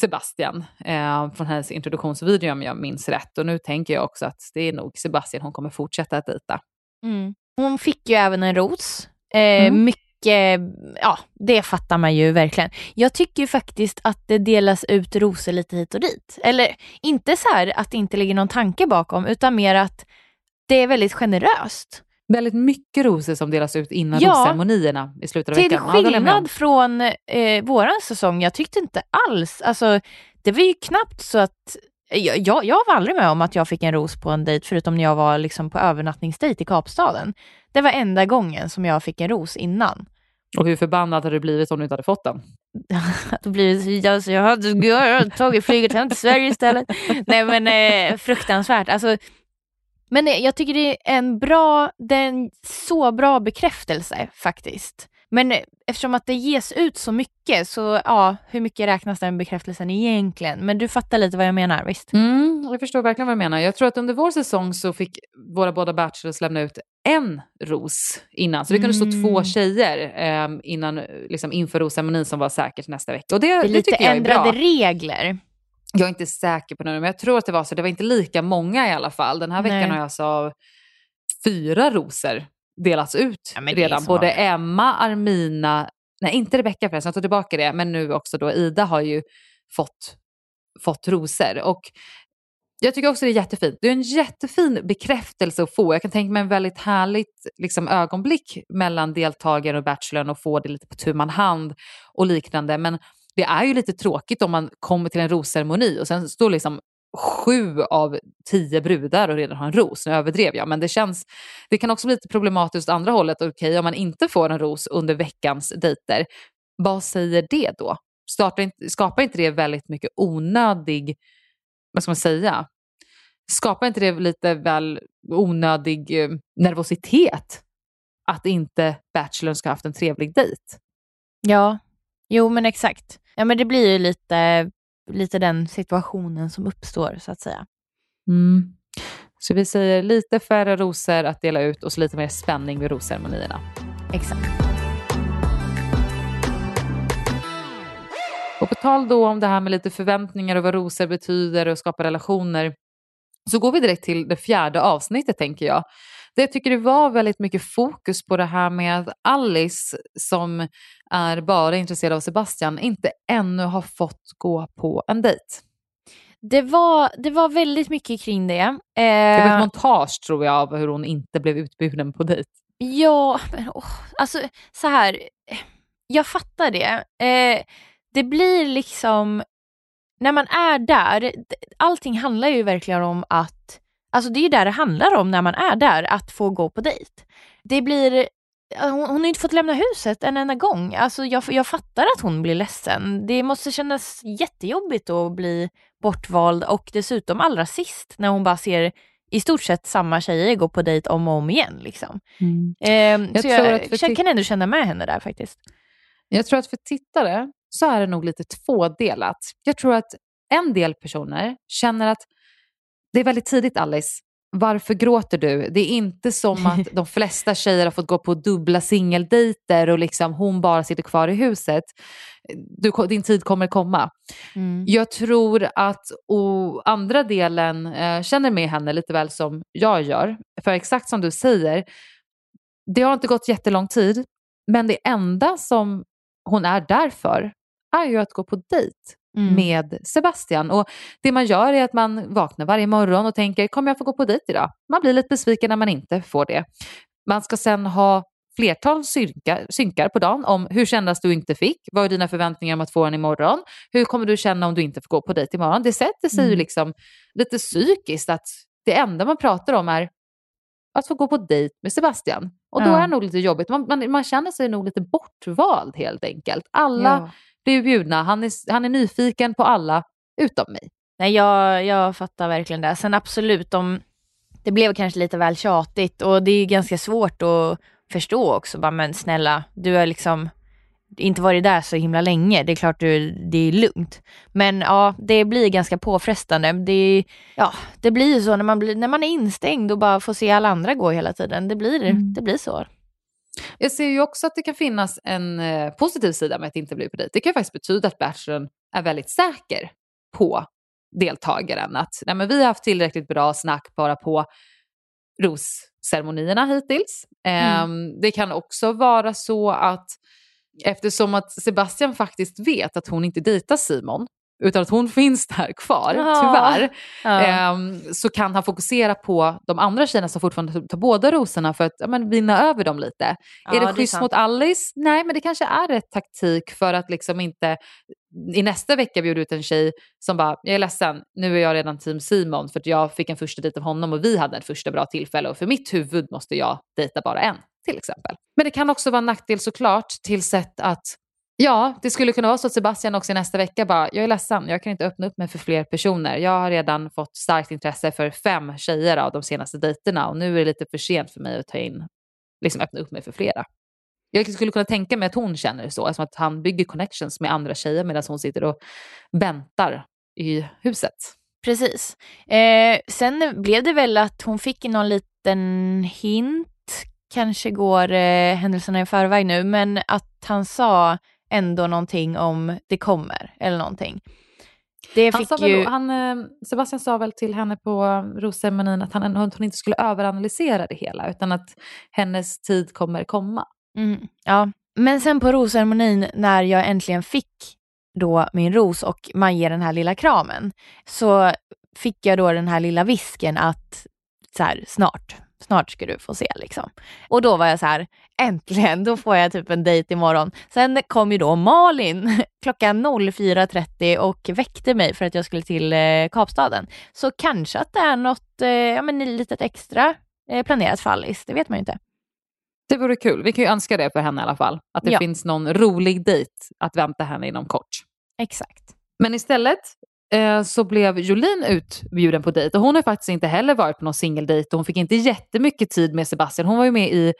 Sebastian eh, från hennes introduktionsvideo om jag minns rätt. Och nu tänker jag också att det är nog Sebastian hon kommer fortsätta att dejta. Mm. Hon fick ju även en ros. Eh, Mm. Mycket, ja det fattar man ju verkligen. Jag tycker ju faktiskt att det delas ut rosor lite hit och dit. Eller inte så här att det inte ligger någon tanke bakom utan mer att det är väldigt generöst. Väldigt mycket rosor som delas ut innan Ja. rosceremonierna i slutet av Till veckan. Ja, om. skillnad från eh, våran säsong, jag tyckte inte alls, alltså det var ju knappt så att jag, jag, jag var aldrig med om att jag fick en ros på en dejt förutom när jag var liksom på övernattningsdejt i Kapstaden. Det var enda gången som jag fick en ros innan. Och hur förbannad hade du blivit om du inte hade fått den? Det alltså, jag hade tagit flyget hem till Sverige istället. Nej men eh, fruktansvärt. Alltså, men eh, jag tycker det är en bra, det är en så bra bekräftelse faktiskt. Men eh, eftersom att det ges ut så mycket så ja, hur mycket räknas den bekräftelsen egentligen? Men du fattar lite vad jag menar, visst? Mm, jag förstår verkligen vad du menar. Jag tror att under vår säsong så fick våra båda bachelors lämna ut en ros innan. Så det kunde stå Mm. två tjejer eh, innan, liksom inför rosceremonin som var säkert nästa vecka. Och det, Det är det, lite tycker jag är ändrade bra. regler. Jag är inte säker på nu, men jag tror att det var så. Det var inte lika många i alla fall. Den här Nej. veckan har jag så fyra rosor delats ut Ja, redan. Både. Emma, Armina, nej inte Rebecca förresten, jag tar tillbaka det, men nu också då Ida har ju fått, fått rosor. Och jag tycker också det är jättefint. Det är en jättefin bekräftelse att få. Jag kan tänka mig en väldigt härligt liksom, ögonblick mellan deltagaren och bachelorn och få det lite på tu hand och liknande. Men det är ju lite tråkigt om man kommer till en rosceremoni och sen står liksom sju av tio brudar och redan har en ros. Nu överdrev jag, men det känns, det kan också bli lite problematiskt åt andra hållet. Okej, om man inte får en ros under veckans dejter, vad säger det då? Startar skapar inte det väldigt mycket onödig, vad ska man säga? Skapar inte det lite väl onödig eh, nervositet? Att inte bachelorn ska ha haft en trevlig dejt? Ja, jo men exakt. Ja men det blir ju lite, lite den situationen som uppstår så att säga. Mm. Så vi säger lite färre rosor att dela ut och så lite mer spänning vid rosceremonierna. Exakt. Och på tal då om det här med lite förväntningar och vad rosor betyder och skapa relationer Så går vi direkt till det fjärde avsnittet tänker jag. Det jag tycker det var väldigt mycket fokus på det här med Alice som är bara intresserad av Sebastian inte ännu har fått gå på en dejt. Det var, det var väldigt mycket kring det. Eh, Det var ett montage tror jag av hur hon inte blev utbjuden på dejt. Ja, men åh, alltså så här. Jag fattar det. Eh, det blir liksom, när man är där, allting handlar ju verkligen om att, alltså det är ju där det handlar om när man är där, att få gå på dejt. Det blir, hon, hon har inte fått lämna huset en enda gång. Alltså jag, jag fattar att hon blir ledsen. Det måste kännas jättejobbigt att bli bortvald och dessutom allra sist när hon bara ser i stort sett samma tjejer gå på dejt om och om igen. Liksom. Ehm, Jag så tror jag, jag kan ändå känna med henne där faktiskt. Jag tror att för tittare så är det nog lite tvådelat. Jag tror att en del personer känner att det är väldigt tidigt Alice. Varför gråter du? Det är inte som att de flesta tjejer har fått gå på dubbla singeldejter och liksom hon bara sitter kvar i huset. Du, din tid kommer komma. Jag tror att och andra delen eh, känner med henne lite väl som jag gör. För exakt som du säger, det har inte gått jättelång tid, men det enda som hon är där för är ju att gå på dejt Mm. med Sebastian. Och Det man gör är att man vaknar varje morgon och tänker, kommer jag få gå på dejt idag? Man blir lite besviken när man inte får det. Man ska sen ha flertal synkar, synkar på dagen om hur kändes du inte fick? Vad är dina förväntningar om att få den imorgon? Hur kommer du känna om du inte får gå på dejt imorgon? Det sätter sig ju Mm. liksom lite psykiskt att det enda man pratar om är att få gå på dejt med Sebastian. Och då Ja. är det nog lite jobbigt. Man, man, man känner sig nog lite bortvald helt enkelt. Alla Ja. Blir bjudna. Han är, han är nyfiken på alla utom mig. Nej, jag, jag fattar verkligen det. Sen absolut, om det blev kanske lite väl tjatigt och det är ganska svårt att förstå också. Bara, men snälla, du har liksom inte varit där så himla länge. Det är klart du, det är lugnt. Men ja, det blir ganska påfrestande. Det, ja, det blir ju så när man, blir, när man är instängd och bara får se alla andra gå hela tiden. Det blir, Mm. det blir så. Jag ser ju också att det kan finnas en eh, positiv sida med att inte bli på dejt. Det kan ju faktiskt betyda att bachelorn är väldigt säker på deltagaren. Att nej, men vi har haft tillräckligt bra snack bara på rosceremonierna hittills. Ehm, det kan också vara så att eftersom att Sebastian faktiskt vet att hon inte dejtar Simon utan att hon finns där kvar, Ja. tyvärr, Ja. ehm, så kan han fokusera på de andra tjejerna som fortfarande tar båda rosorna för att ja, men, vinna över dem lite. Ja, är det det schysst sant. mot Alice? Nej, men det kanske är rätt taktik för att liksom inte i nästa vecka bjuda ut en tjej som bara, jag är ledsen, nu är jag redan team Simon för att jag fick en första dejt av honom och vi hade ett första bra tillfälle och för mitt huvud måste jag dejta bara en till exempel. Men det kan också vara en nackdel såklart till sätt att Ja, det skulle kunna vara så att Sebastian också nästa vecka bara, jag är ledsen, jag kan inte öppna upp mig för fler personer. Jag har redan fått starkt intresse för fem tjejer av de senaste dejterna och nu är det lite för sent för mig att ta in, liksom öppna upp mig för flera. Jag liksom skulle kunna tänka mig att hon känner så, eftersom att han bygger connections med andra tjejer medan hon sitter och väntar i huset. Precis. Eh, sen blev det väl att hon fick någon liten hint, kanske går eh, händelserna i förväg nu, men att han sa ändå någonting om det kommer eller någonting. Det Han fick sa väl, ju... han, eh, Sebastian sa väl till henne på rosceremonin att han, att hon inte skulle överanalysera det hela utan att hennes tid kommer komma. Mm, ja. Men sen på rosceremonin när jag äntligen fick då min ros och man ger den här lilla kramen så fick jag då den här lilla visken att så här, snart, snart ska du få se liksom. Och då var jag så här, äntligen, då får jag typ en dejt imorgon. Sen kom ju då Malin klockan 04.30 och väckte mig för att jag skulle till eh, Kapstaden. Så kanske att det är något, eh, ja men litet extra eh, planerat för Alice, det vet man ju inte. Det vore kul. Vi kan ju önska det för henne i alla fall. Att det Ja. finns någon rolig dejt att vänta henne inom kort. Exakt. Men istället eh, så blev Jolin utbjuden på dejt och hon har faktiskt inte heller varit på någon singeldejt och hon fick inte jättemycket tid med Sebastian. Hon var ju med i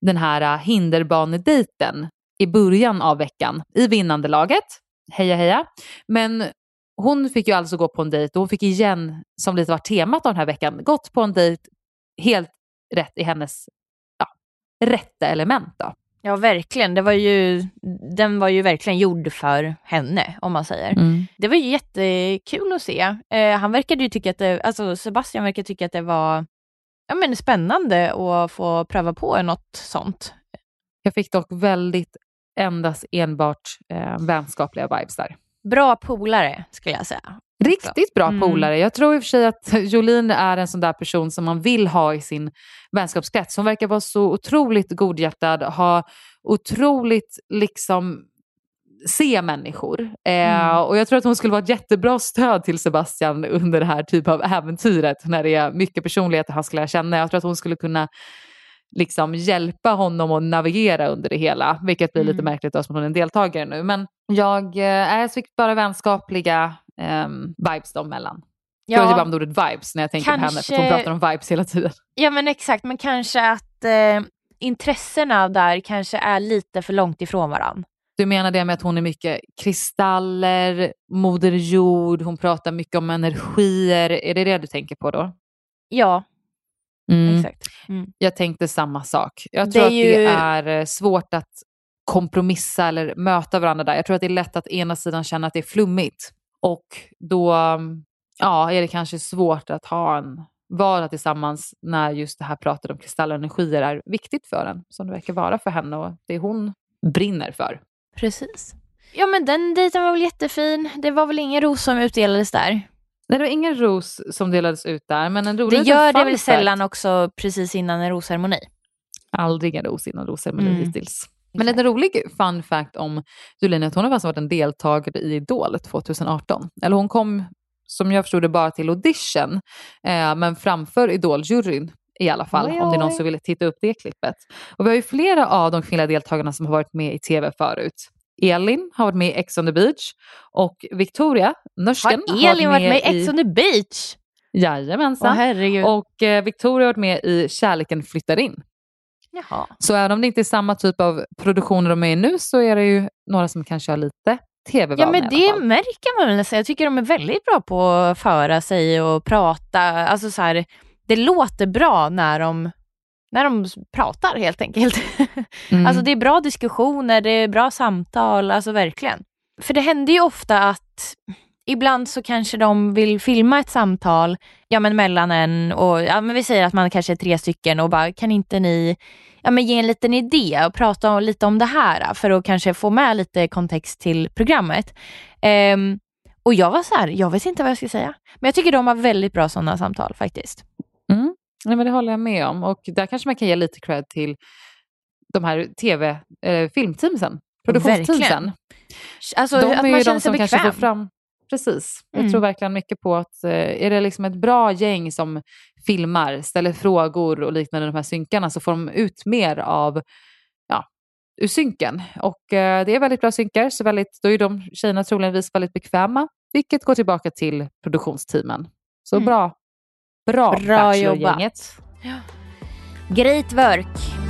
den här uh, hinderbanedejten i början av veckan i vinnande laget. Heja heja. Men hon fick ju alltså gå på en dejt och hon fick igen, som lite var temat av den här veckan, gått på en dejt helt rätt i hennes ja, rätta element. Då. Ja, verkligen. Det var ju, den var ju verkligen gjord för henne, om man säger. Mm. Det var ju jättekul att se. Eh, han verkade ju tycka att det, alltså Sebastian verkar tycka att det var ja, men spännande att få pröva på något sånt. Jag fick dock väldigt endast enbart eh, vänskapliga vibes där. Bra polare, skulle jag säga. Riktigt bra Mm. polare. Jag tror i och för sig att Jolene är en sån där person som man vill ha i sin vänskapskrets. Hon verkar vara så otroligt godhjärtad, ha otroligt liksom se människor. Eh, Mm. och jag tror att hon skulle vara ett jättebra stöd till Sebastian under det här typen av äventyret när det är mycket personligheter han skulle lära känna. Jag tror att hon skulle kunna liksom hjälpa honom att navigera under det hela, vilket blir lite Mm. märkligt då som hon är en deltagare nu. Men jag, eh, jag fick bara vänskapliga ehm, vibes dem. Jag vet Ja, bara om ordet vibes när jag tänker på henne, för att hon kanske- pratar om vibes hela tiden. ja, men exakt. Men kanske att eh, intressena där kanske är lite för långt ifrån varandra. Du menar det med att hon är mycket kristaller, moder jord, hon pratar mycket om energier. Är det det du tänker på då? Ja, Mm. exakt. Mm. Jag tänkte samma sak. Jag Det tror är att det är eh, svårt att kompromissa eller möta varandra där. Jag tror att det är lätt att ena sidan känna att det är flummigt och då ja, är det kanske svårt att ha en vara tillsammans när just det här pratet om kristaller och energier är viktigt för en, som det verkar vara för henne och det hon brinner för. Precis. Ja, men den dejten var väl jättefin. Det var väl ingen ros som utdelades där. Nej, det var ingen ros som delades ut där, men en rolig Det gör det väl sällan också precis innan en rosceremoni. Aldrig en ros innan rosceremoni Mm. hittills. Men en rolig fun fact om Julina att hon har faktiskt varit en deltagare i Idol 2018. Eller hon kom, som jag förstod det, bara till audition, eh, men framför Idol-juryn i alla fall, Oj, om det är någon som vill titta upp det klippet. Och vi har ju flera av de kvinnliga deltagarna som har varit med i tv förut. Elin har varit med i Ex on the beach och Victoria, norsken, Har Elin varit med i Ex on the beach? Jajamensan. Åh och eh, Victoria har varit med i Kärleken flyttar in. Jaha. Så även om det inte är samma typ av produktioner de är i nu så är det ju några som kanske har lite tv-vana Ja men det märker man väl. Så jag tycker de är väldigt bra på att föra sig och prata. Alltså så här, det låter bra när de, när de pratar helt enkelt. Mm. Alltså det är bra diskussioner, det är bra samtal, alltså verkligen. För det händer ju ofta att ibland så kanske de vill filma ett samtal ja, men mellan en och, ja, men vi säger att man kanske är tre stycken och bara kan inte ni ja, men ge en liten idé och prata om, lite om det här för att kanske få med lite kontext till programmet. Ehm, och jag var så här, jag vet inte vad jag ska säga. Men jag tycker de har väldigt bra sådana samtal faktiskt. Mm. Nej, men det håller jag med om. Och där kanske man kan ge lite cred till de här tv, eh, filmteamsen, produktionsteamsen. Verkligen. Alltså de att är man ju känner de som kanske bekväm. får fram... Precis. Jag Mm. tror verkligen mycket på att eh, är det liksom ett bra gäng som filmar, ställer frågor och liknande de här synkarna så får de ut mer av ja, ur synken. Och eh, det är väldigt bra synkar så väldigt, då är de tjejerna troligtvis väldigt bekväma vilket går tillbaka till produktionsteamen. Så Mm. bra, bra, Bra Bachelor-gänget. Great work.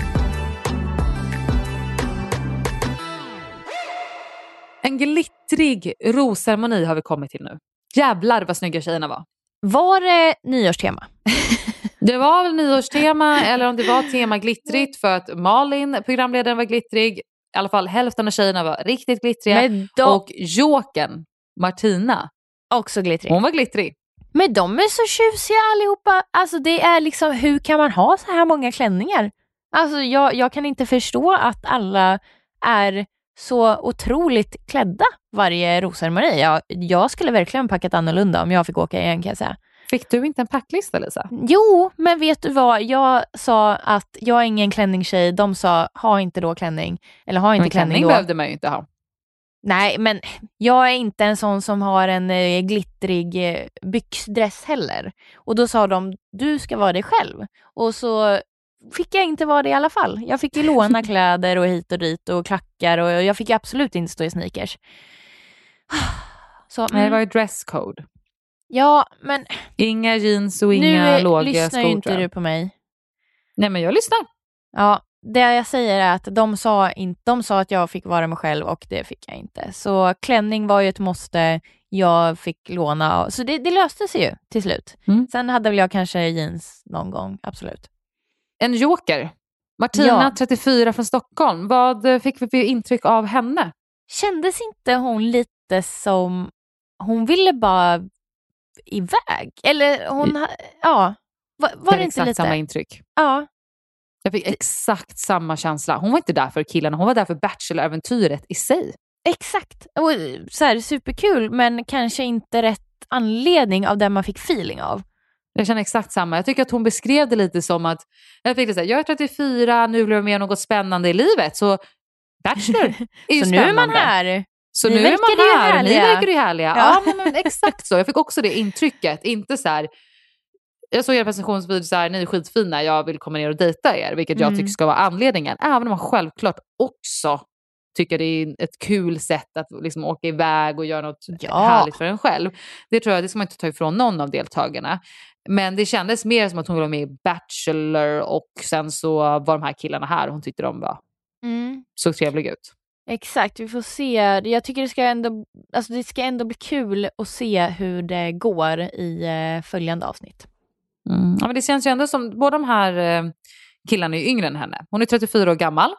En glittrig rosceremoni har vi kommit till nu. Jävlar vad snygga tjejerna var. Var det nyårstema? Det var väl nyårstema eller om det var tema glittrigt för att Malin, programledaren, var glittrig. I alla fall hälften av tjejerna var riktigt glittriga. De, Och Jokern, Martina, också glittrig. hon var glittrig. Men de är så tjusiga allihopa. Alltså det är liksom, hur kan man ha så här många klänningar? Alltså jag, jag kan inte förstå att alla är så otroligt klädda varje rosceremoni. Jag, jag skulle verkligen packat annorlunda om jag fick åka igen kan jag säga. Fick du inte en packlista Lisa? Jo, men vet du vad? Jag sa att jag är ingen klänningstjej. De sa, ha inte då klänning. Eller ha inte Men klänning, klänning då. behövde man ju inte ha. Nej, men jag är inte en sån som har en eh, glittrig eh, byxdress heller. Och då sa de, du ska vara dig själv. Och så fick jag inte vara det i alla fall. Jag fick ju låna kläder och hit och dit och klackar och jag fick absolut inte stå i sneakers. Så, Nej, det mm, var ju dresscode. ja, men Inga jeans och nu inga låga lyssnar skor. ju inte tror jag. du på mig. Nej men jag lyssnar. Ja, det jag säger är att de sa, in, de sa att jag fick vara mig själv och det fick jag inte. Så klänning var ju ett måste. Jag fick låna. Så det, det löste sig ju till slut. Mm. Sen hade väl jag kanske jeans någon gång, absolut en joker. Martina, ja. 34 från Stockholm. Vad eh, fick vi för intryck av henne? Kändes inte hon lite som, hon ville bara iväg? Eller hon, I, ja. Var, var det, det inte lite? samma intryck. Ja. Jag fick exakt samma känsla. Hon var inte där för killarna, hon var där för Bachelor-äventyret i sig. Exakt. Och eh, så här, superkul, men kanske inte rätt anledning av det man fick feeling av. Jag känner exakt samma. Jag tycker att hon beskrev det lite som att jag, fick det så här, jag är 34, nu vill jag med något spännande i livet. Så Bachelor är ju Så spännande. nu är man här. Så Ni nu är man här. Härliga. Ni verkar ju härliga. Ja, ja men, exakt så. Jag fick också det intrycket. Inte så här, jag såg er presentationsvideo så här, ni är skitfina, jag vill komma ner och dejta er. Vilket mm. jag tycker ska vara anledningen. Även om man självklart också tycker det är ett kul sätt att liksom åka iväg och göra något ja. härligt för en själv. Det tror jag, det ska man inte ta ifrån någon av deltagarna. Men det kändes mer som att hon var med i Bachelor och sen så var de här killarna här och hon tyckte de var, mm. såg trevliga ut. Exakt, vi får se. Jag tycker det ska ändå, alltså det ska ändå bli kul att se hur det går i eh, följande avsnitt. Mm. Ja, men det känns ju ändå som, båda de här eh, killarna är yngre än henne. Hon är 34 år gammal.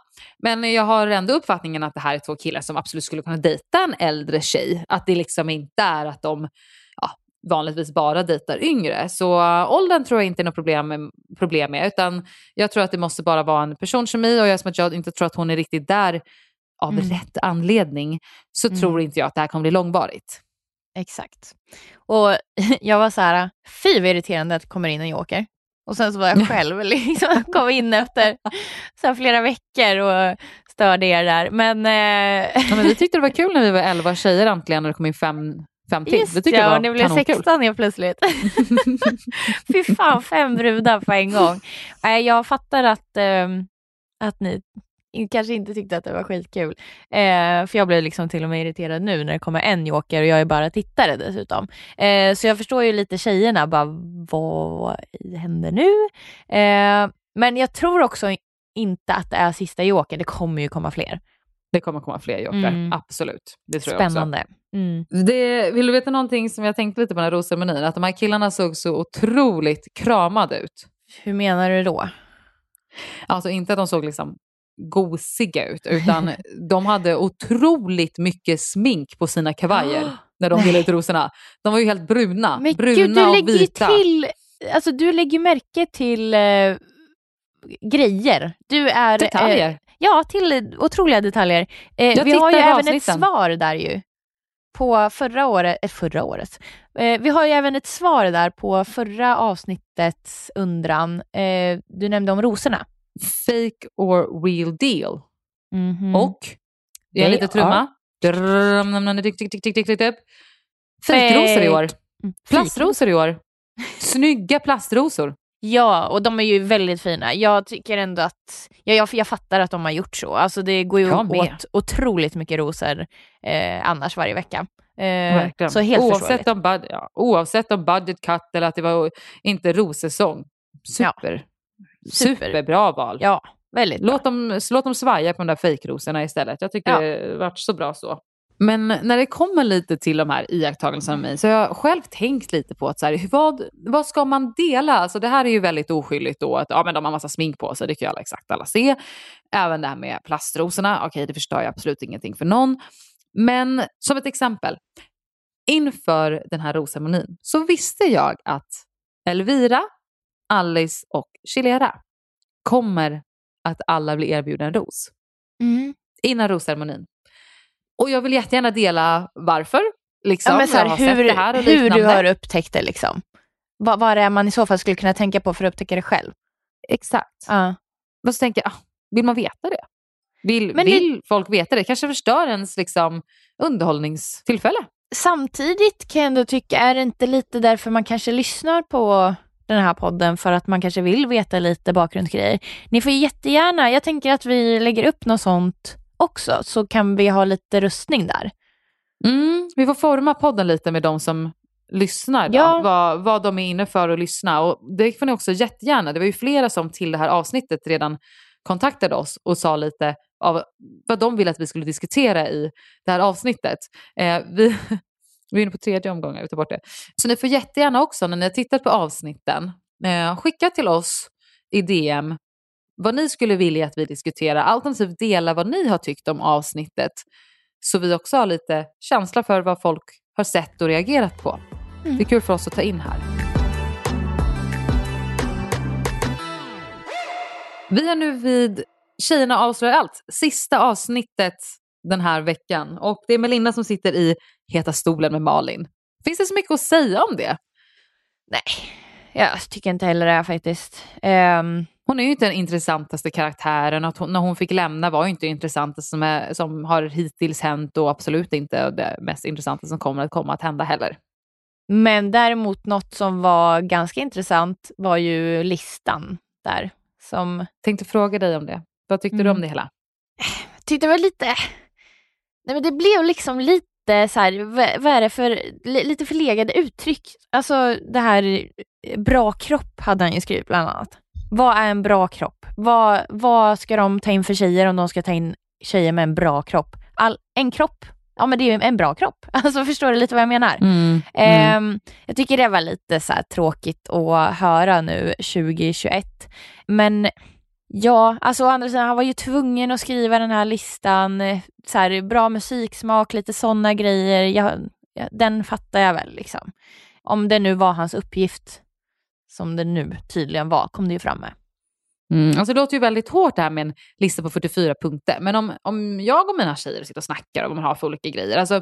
Men jag har ändå uppfattningen att det här är två killar som absolut skulle kunna dejta en äldre tjej. Att det liksom inte är att de vanligtvis bara dejtar yngre. Så eh, åldern tror jag inte är något problem med, problem med utan jag tror att det måste bara vara en personkemi och jag, som att jag inte tror att hon är riktigt där av mm. rätt anledning så mm. tror inte jag att det här kommer bli långvarigt. Exakt. Och jag var så här, fy vad irriterande att det kommer in en joker. Och sen så var jag själv, liksom, kom in efter så här, flera veckor och störde er där. Men, eh... ja, men vi tyckte det var kul när vi var elva tjejer äntligen och det kom in fem samtidigt. Just det tycker ja, jag var och ni blev 16 helt plötsligt. Fy fan, fem brudar på en gång. Jag fattar att, ähm, att ni kanske inte tyckte att det var skitkul. Eh, för jag blir liksom till och med irriterad nu när det kommer en joker och jag är bara tittare dessutom. Eh, så jag förstår ju lite tjejerna, bara vad händer nu? Eh, men jag tror också inte att det är sista joker, det kommer ju komma fler. Det kommer komma fler jokrar, mm. absolut. Det tror Spännande. Jag också. Mm. Det, vill du veta någonting som jag tänkte lite på den här rosceremonin? Att de här killarna såg så otroligt kramade ut. Hur menar du då? Alltså inte att de såg liksom gosiga ut, utan de hade otroligt mycket smink på sina kavajer när de ville ut rosorna. De var ju helt bruna. Men bruna gud, du lägger och vita. till, alltså du lägger ju märke till eh, grejer. Du är... Eh, detaljer. Eh, ja, till otroliga detaljer. Eh, vi har ju även avsnitten. ett svar där ju på förra året, eh, förra året. Eh, vi har ju även ett svar där på förra avsnittets undran. Eh, du nämnde om rosorna. Fake or real deal. Mm -hmm. Och, det är lite trumma. Fejkrosor i år. Plastrosor i år. Snygga plastrosor. Ja, och de är ju väldigt fina. Jag tycker ändå att, ja, jag, jag fattar att de har gjort så. Alltså det går ju åt otroligt mycket rosor eh, annars varje vecka. Eh, så helt oavsett, om bud- ja, oavsett om budget cut eller att det var inte rossäsong. Super. Super. Superbra val. Ja, väldigt Låt dem, låt dem svaja på de där fejkrosorna istället. Jag tycker Ja. det varit så bra så. Men när det kommer lite till de här iakttagelserna med mig så har jag själv tänkt lite på att så här, vad, vad ska man dela? Alltså det här är ju väldigt oskyldigt då att ja, men de har massa smink på sig, det kan ju alla exakt alla se. Även det här med plastrosorna, okej det förstör ju absolut ingenting för någon. Men som ett exempel, inför den här rosceremonin så visste jag att Elvira, Alice och Chilera kommer att alla bli erbjudna en ros Mm. innan rosceremonin. Och jag vill jättegärna dela varför. Liksom. Ja, men så här, hur, det här hur du har upptäckt det liksom. Vad, vad är det man i så fall skulle kunna tänka på för att upptäcka det själv? Exakt. Ja. Och så tänker jag, ah, vill man veta det? Vill, Men det- vill folk veta det? Kanske förstör ens liksom, underhållningstillfälle. Samtidigt kan jag ändå tycka, är det inte lite därför man kanske lyssnar på den här podden för att man kanske vill veta lite bakgrundsgrejer. Ni får jättegärna, jag tänker att vi lägger upp något sånt också så kan vi ha lite röstning där. Mm, vi får forma podden lite med de som lyssnar. Då. Ja. Vad, vad de är inne för att lyssna. Och det får ni också jättegärna. Det var ju flera som till det här avsnittet redan kontaktade oss och sa lite av vad de ville att vi skulle diskutera i det här avsnittet. Eh, vi, vi är inne på tredje omgången, vi tar bort det. Så ni får jättegärna också när ni har tittat på avsnitten, eh, skicka till oss i DM vad ni skulle vilja att vi diskuterar, alternativt dela vad ni har tyckt om avsnittet. Så vi också har lite känsla för vad folk har sett och reagerat på. Det är kul för oss att ta in här. Vi är nu vid Tjejerna avslöjar allt, sista avsnittet den här veckan. Och det är Melinda som sitter i heta stolen med Malin. Finns det så mycket att säga om det? Nej, jag tycker inte heller det faktiskt. Ehm, Hon är ju inte den intressantaste karaktären. Att hon, när hon fick lämna var ju inte det intressantaste som, är, som har hittills hänt och absolut inte det mest intressanta som kommer att komma att hända heller. men däremot något som var ganska intressant var ju listan där. Som Tänkte fråga dig om det. Vad tyckte du Mm. om det hela? jag tyckte det var lite... Nej men det blev liksom lite så här, vad, är det för, li, lite förlegade uttryck. Alltså det här, eh, bra kropp hade han ju skrivit bland annat. Vad är en bra kropp? Vad, vad ska de ta in för tjejer om de ska ta in tjejer med en bra kropp? All, en kropp, ja men det är ju en bra kropp. Alltså förstår du lite vad jag menar? Mm. Ehm, jag tycker det var lite så tråkigt att höra nu 2021. Men ja, alltså å andra sidan, han var ju tvungen att skriva den här listan. eh, Så här, bra musiksmak, lite sådana grejer. Jag, ja, den fattar jag väl liksom. Om det nu var hans uppgift, som det nu tydligen var, kom det ju fram med. Mm, alltså det låter ju väldigt hårt det här med en lista på 44 punkter. Men om, om jag och mina tjejer sitter och snackar om vad man har för olika grejer. Alltså,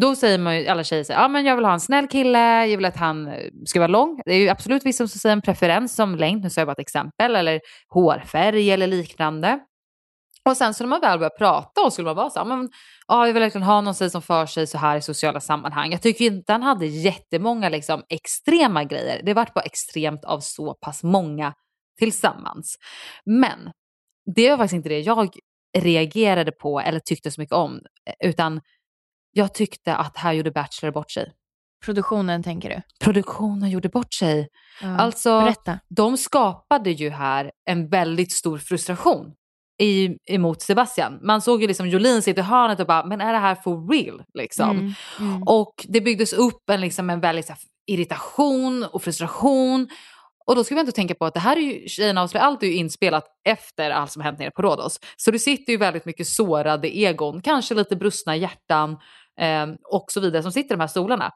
då säger man ju, alla tjejer säger, ja men jag vill ha en snäll kille, jag vill att han eh, ska vara lång. Det är ju absolut vissa som säger en preferens som längd, nu sa jag bara ett exempel, eller hårfärg eller liknande. Och sen så när man väl börjar prata och skulle man vara så här, men ja, jag vill verkligen ha någon som för sig så här i sociala sammanhang. Jag tycker inte han hade jättemånga liksom, extrema grejer. Det vart bara extremt av så pass många tillsammans. Men det var faktiskt inte det jag reagerade på eller tyckte så mycket om, utan jag tyckte att här gjorde Bachelor bort sig. Produktionen tänker du? Produktionen gjorde bort sig. Ja. Alltså, Berätta. de skapade ju här en väldigt stor frustration i, emot Sebastian. Man såg ju liksom Jolin sitta i hörnet och bara, men är det här for real? Liksom. Mm, mm. Och det byggdes upp en, liksom, en här, irritation och frustration. Och då ska vi inte tänka på att det här är ju, Tjejerna avslöjar allt är ju inspelat efter allt som hänt nere på Rhodos. Så det sitter ju väldigt mycket sårade egon, kanske lite brustna hjärtan eh, och så vidare som sitter i de här stolarna.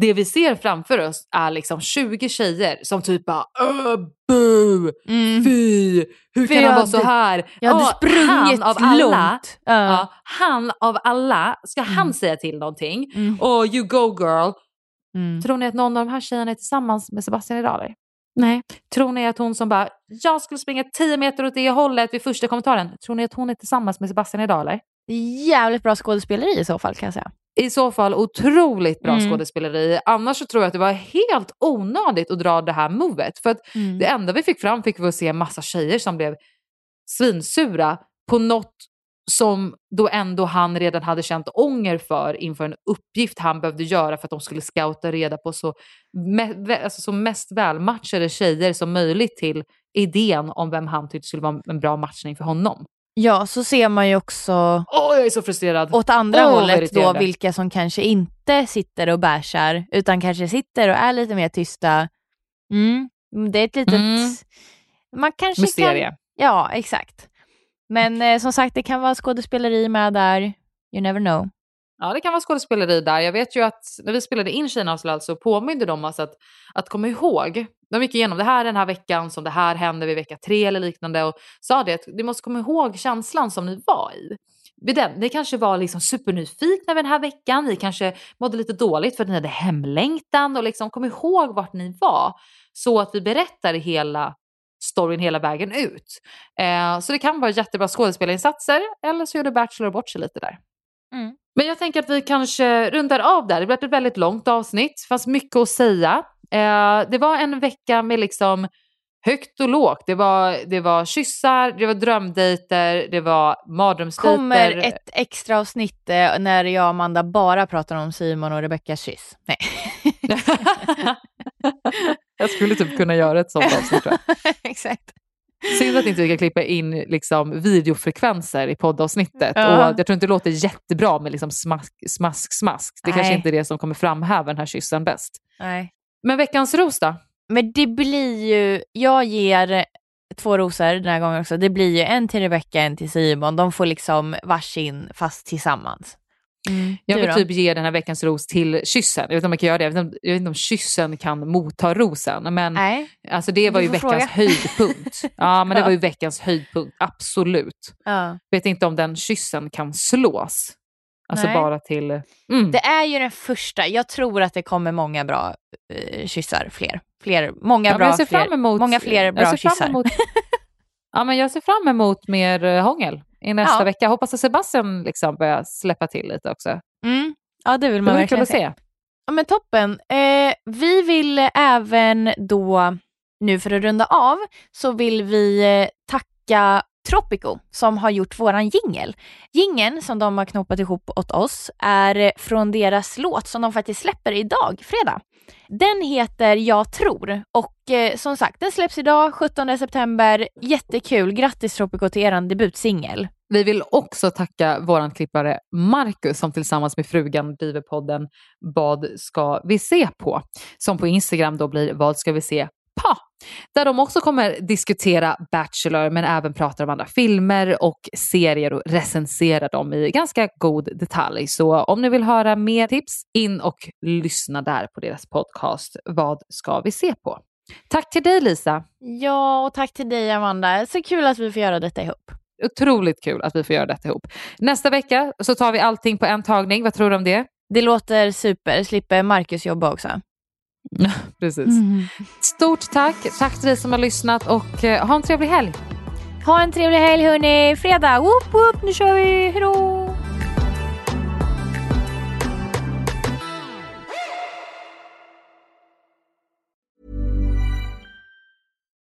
Det vi ser framför oss är liksom 20 tjejer som typ bara bu, Mm. fy, hur För kan han vara så här? Jag hade sprungit han av alla, långt. Ja. Han av alla, ska han säga till någonting? Mm. Och you go girl. Mm. Tror ni att någon av de här tjejerna är tillsammans med Sebastian idag eller? Nej. Tror ni att hon som bara, jag skulle springa 10 meter åt det hållet vid första kommentaren. Tror ni att hon är tillsammans med Sebastian idag eller? Jävligt bra skådespeleri i så fall kan jag säga. I så fall otroligt bra Mm. skådespeleri. Annars så tror jag att det var helt onödigt att dra det här movet. För att Mm. det enda vi fick fram fick vi att se en massa tjejer som blev svinsura på något som då ändå han redan hade känt ånger för inför en uppgift han behövde göra för att de skulle scouta reda på så, alltså så mest välmatchade tjejer som möjligt till idén om vem han tyckte skulle vara en bra matchning för honom. Ja, så ser man ju också Åh, jag är så frustrerad! åt andra Åh, vad hållet då irriterande. vilka som kanske inte sitter och bärsar utan kanske sitter och är lite mer tysta. Mm. Det är ett litet... Mm. Man kanske Mysterie. kan... Ja, exakt. Men eh, som sagt, det kan vara skådespeleri med där. You never know. Ja, det kan vara skådespeleri där. Jag vet ju att när vi spelade in Kina så påminde de oss att, att komma ihåg. De gick igenom det här den här veckan som det här hände vid vecka tre eller liknande och sa det att ni måste komma ihåg känslan som ni var i. Den, ni kanske var liksom supernyfikna den här veckan, ni kanske mådde lite dåligt för att ni hade hemlängtan och liksom kom ihåg vart ni var så att vi berättar hela storyn hela vägen ut. Eh, så det kan vara jättebra skådespelarinsatser eller så gjorde Bachelor bort sig lite där. Mm. Men jag tänker att vi kanske rundar av där. Det blev ett väldigt långt avsnitt. Det fanns mycket att säga. Eh, det var en vecka med liksom högt och lågt. Det var, det var kyssar, det var drömdejter, det var mardrömsdejter. Kommer ett extra avsnitt eh, när jag och Amanda bara pratar om Simon och Rebeckas kyss. Nej. jag skulle typ kunna göra ett sånt avsnitt. exakt. Synd att inte vi kan klippa in liksom, videofrekvenser i poddavsnittet. Ja. Och jag tror inte det låter jättebra med liksom smask, smask, smask. Det kanske Nej. inte är det som kommer framhäva den här kyssen bäst. Nej. Men veckans ros då? Men det blir ju, jag ger två rosor den här gången också. Det blir ju en till Rebecca, en till Simon. De får liksom varsin fast tillsammans. Jag Du vill typ ge den här veckans ros till kyssen. Jag vet inte om jag kan göra det. Jag vet inte, jag vet inte om kyssen kan motta rosen. Men Nej. alltså det var ju veckans fråga. höjdpunkt. Ja, men det var ju veckans höjdpunkt. Absolut. Ja. Vet inte om den kyssen kan slås. Alltså Nej. bara till... Mm. Det är ju den första. Jag tror att det kommer många bra eh, kyssar. Fler. fler många, Ja, bra, jag ser fler, fram emot, många fler jag bra ser fram kyssar. Emot, ja, men jag ser fram emot mer eh, hångel i nästa Ja. vecka. Hoppas att Sebastian liksom börjar släppa till lite också. Mm. Ja, det vill Det man kul verkligen se. Ja, men toppen. Eh, vi vill även då, nu för att runda av, så vill vi eh, tacka Tropico som har gjort våran jingel. Jingeln som de har knoppat ihop åt oss är från deras låt som de faktiskt släpper idag, fredag. Den heter Jag tror och eh, som sagt den släpps idag 17 september. Jättekul, grattis Tropico till er debutsingel. Vi vill också tacka vår klippare Marcus som tillsammans med frugan driver podden Vad ska vi se på? Som på Instagram då blir Vad ska vi se på? Där de också kommer diskutera Bachelor men även pratar om andra filmer och serier och recensera dem i ganska god detalj. Så om ni vill höra mer tips, in och lyssna där på deras podcast Vad ska vi se på? Tack till dig Lisa! Ja, och tack till dig Amanda. Så kul att vi får göra detta ihop. Otroligt kul att vi får göra detta ihop. Nästa vecka så tar vi allting på en tagning. Vad tror du om det? Det låter super. Slipper Marcus jobba också. Precis. Stort tack. Tack till dig som har lyssnat och eh, ha en trevlig helg. Ha en trevlig helg hörni. Fredag, whoop whoop, nu kör vi. Hejdå!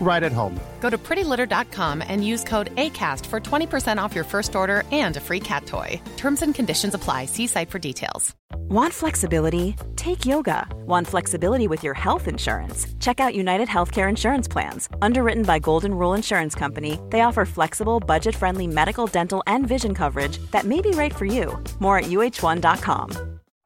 right at home. Go to prettylitter.com and use code ACAST for 20% off your first order and a free cat toy. Terms and conditions apply. See site for details. Want flexibility? Take yoga. Want flexibility with your health insurance? Check out United Healthcare Insurance Plans. Underwritten by Golden Rule Insurance Company, they offer flexible, budget friendly medical, dental, and vision coverage that may be right for you. More at uh1.com.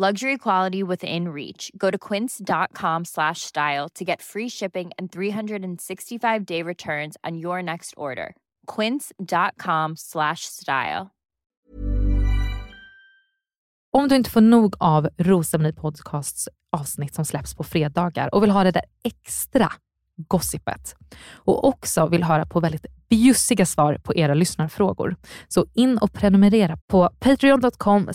Luxury quality within reach. Go to quince.com slash style to get free shipping and 365 day returns on your next order. Quince.com slash style. Om du inte får nog av Rosceremoni Podcasts avsnitt som släpps på fredagar och vill ha det där extra gossipet och också vill höra på väldigt bjussiga svar på era lyssnarfrågor. Så in och prenumerera på patreon.com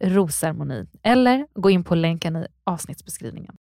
rosermoni eller gå in på länken i avsnittsbeskrivningen.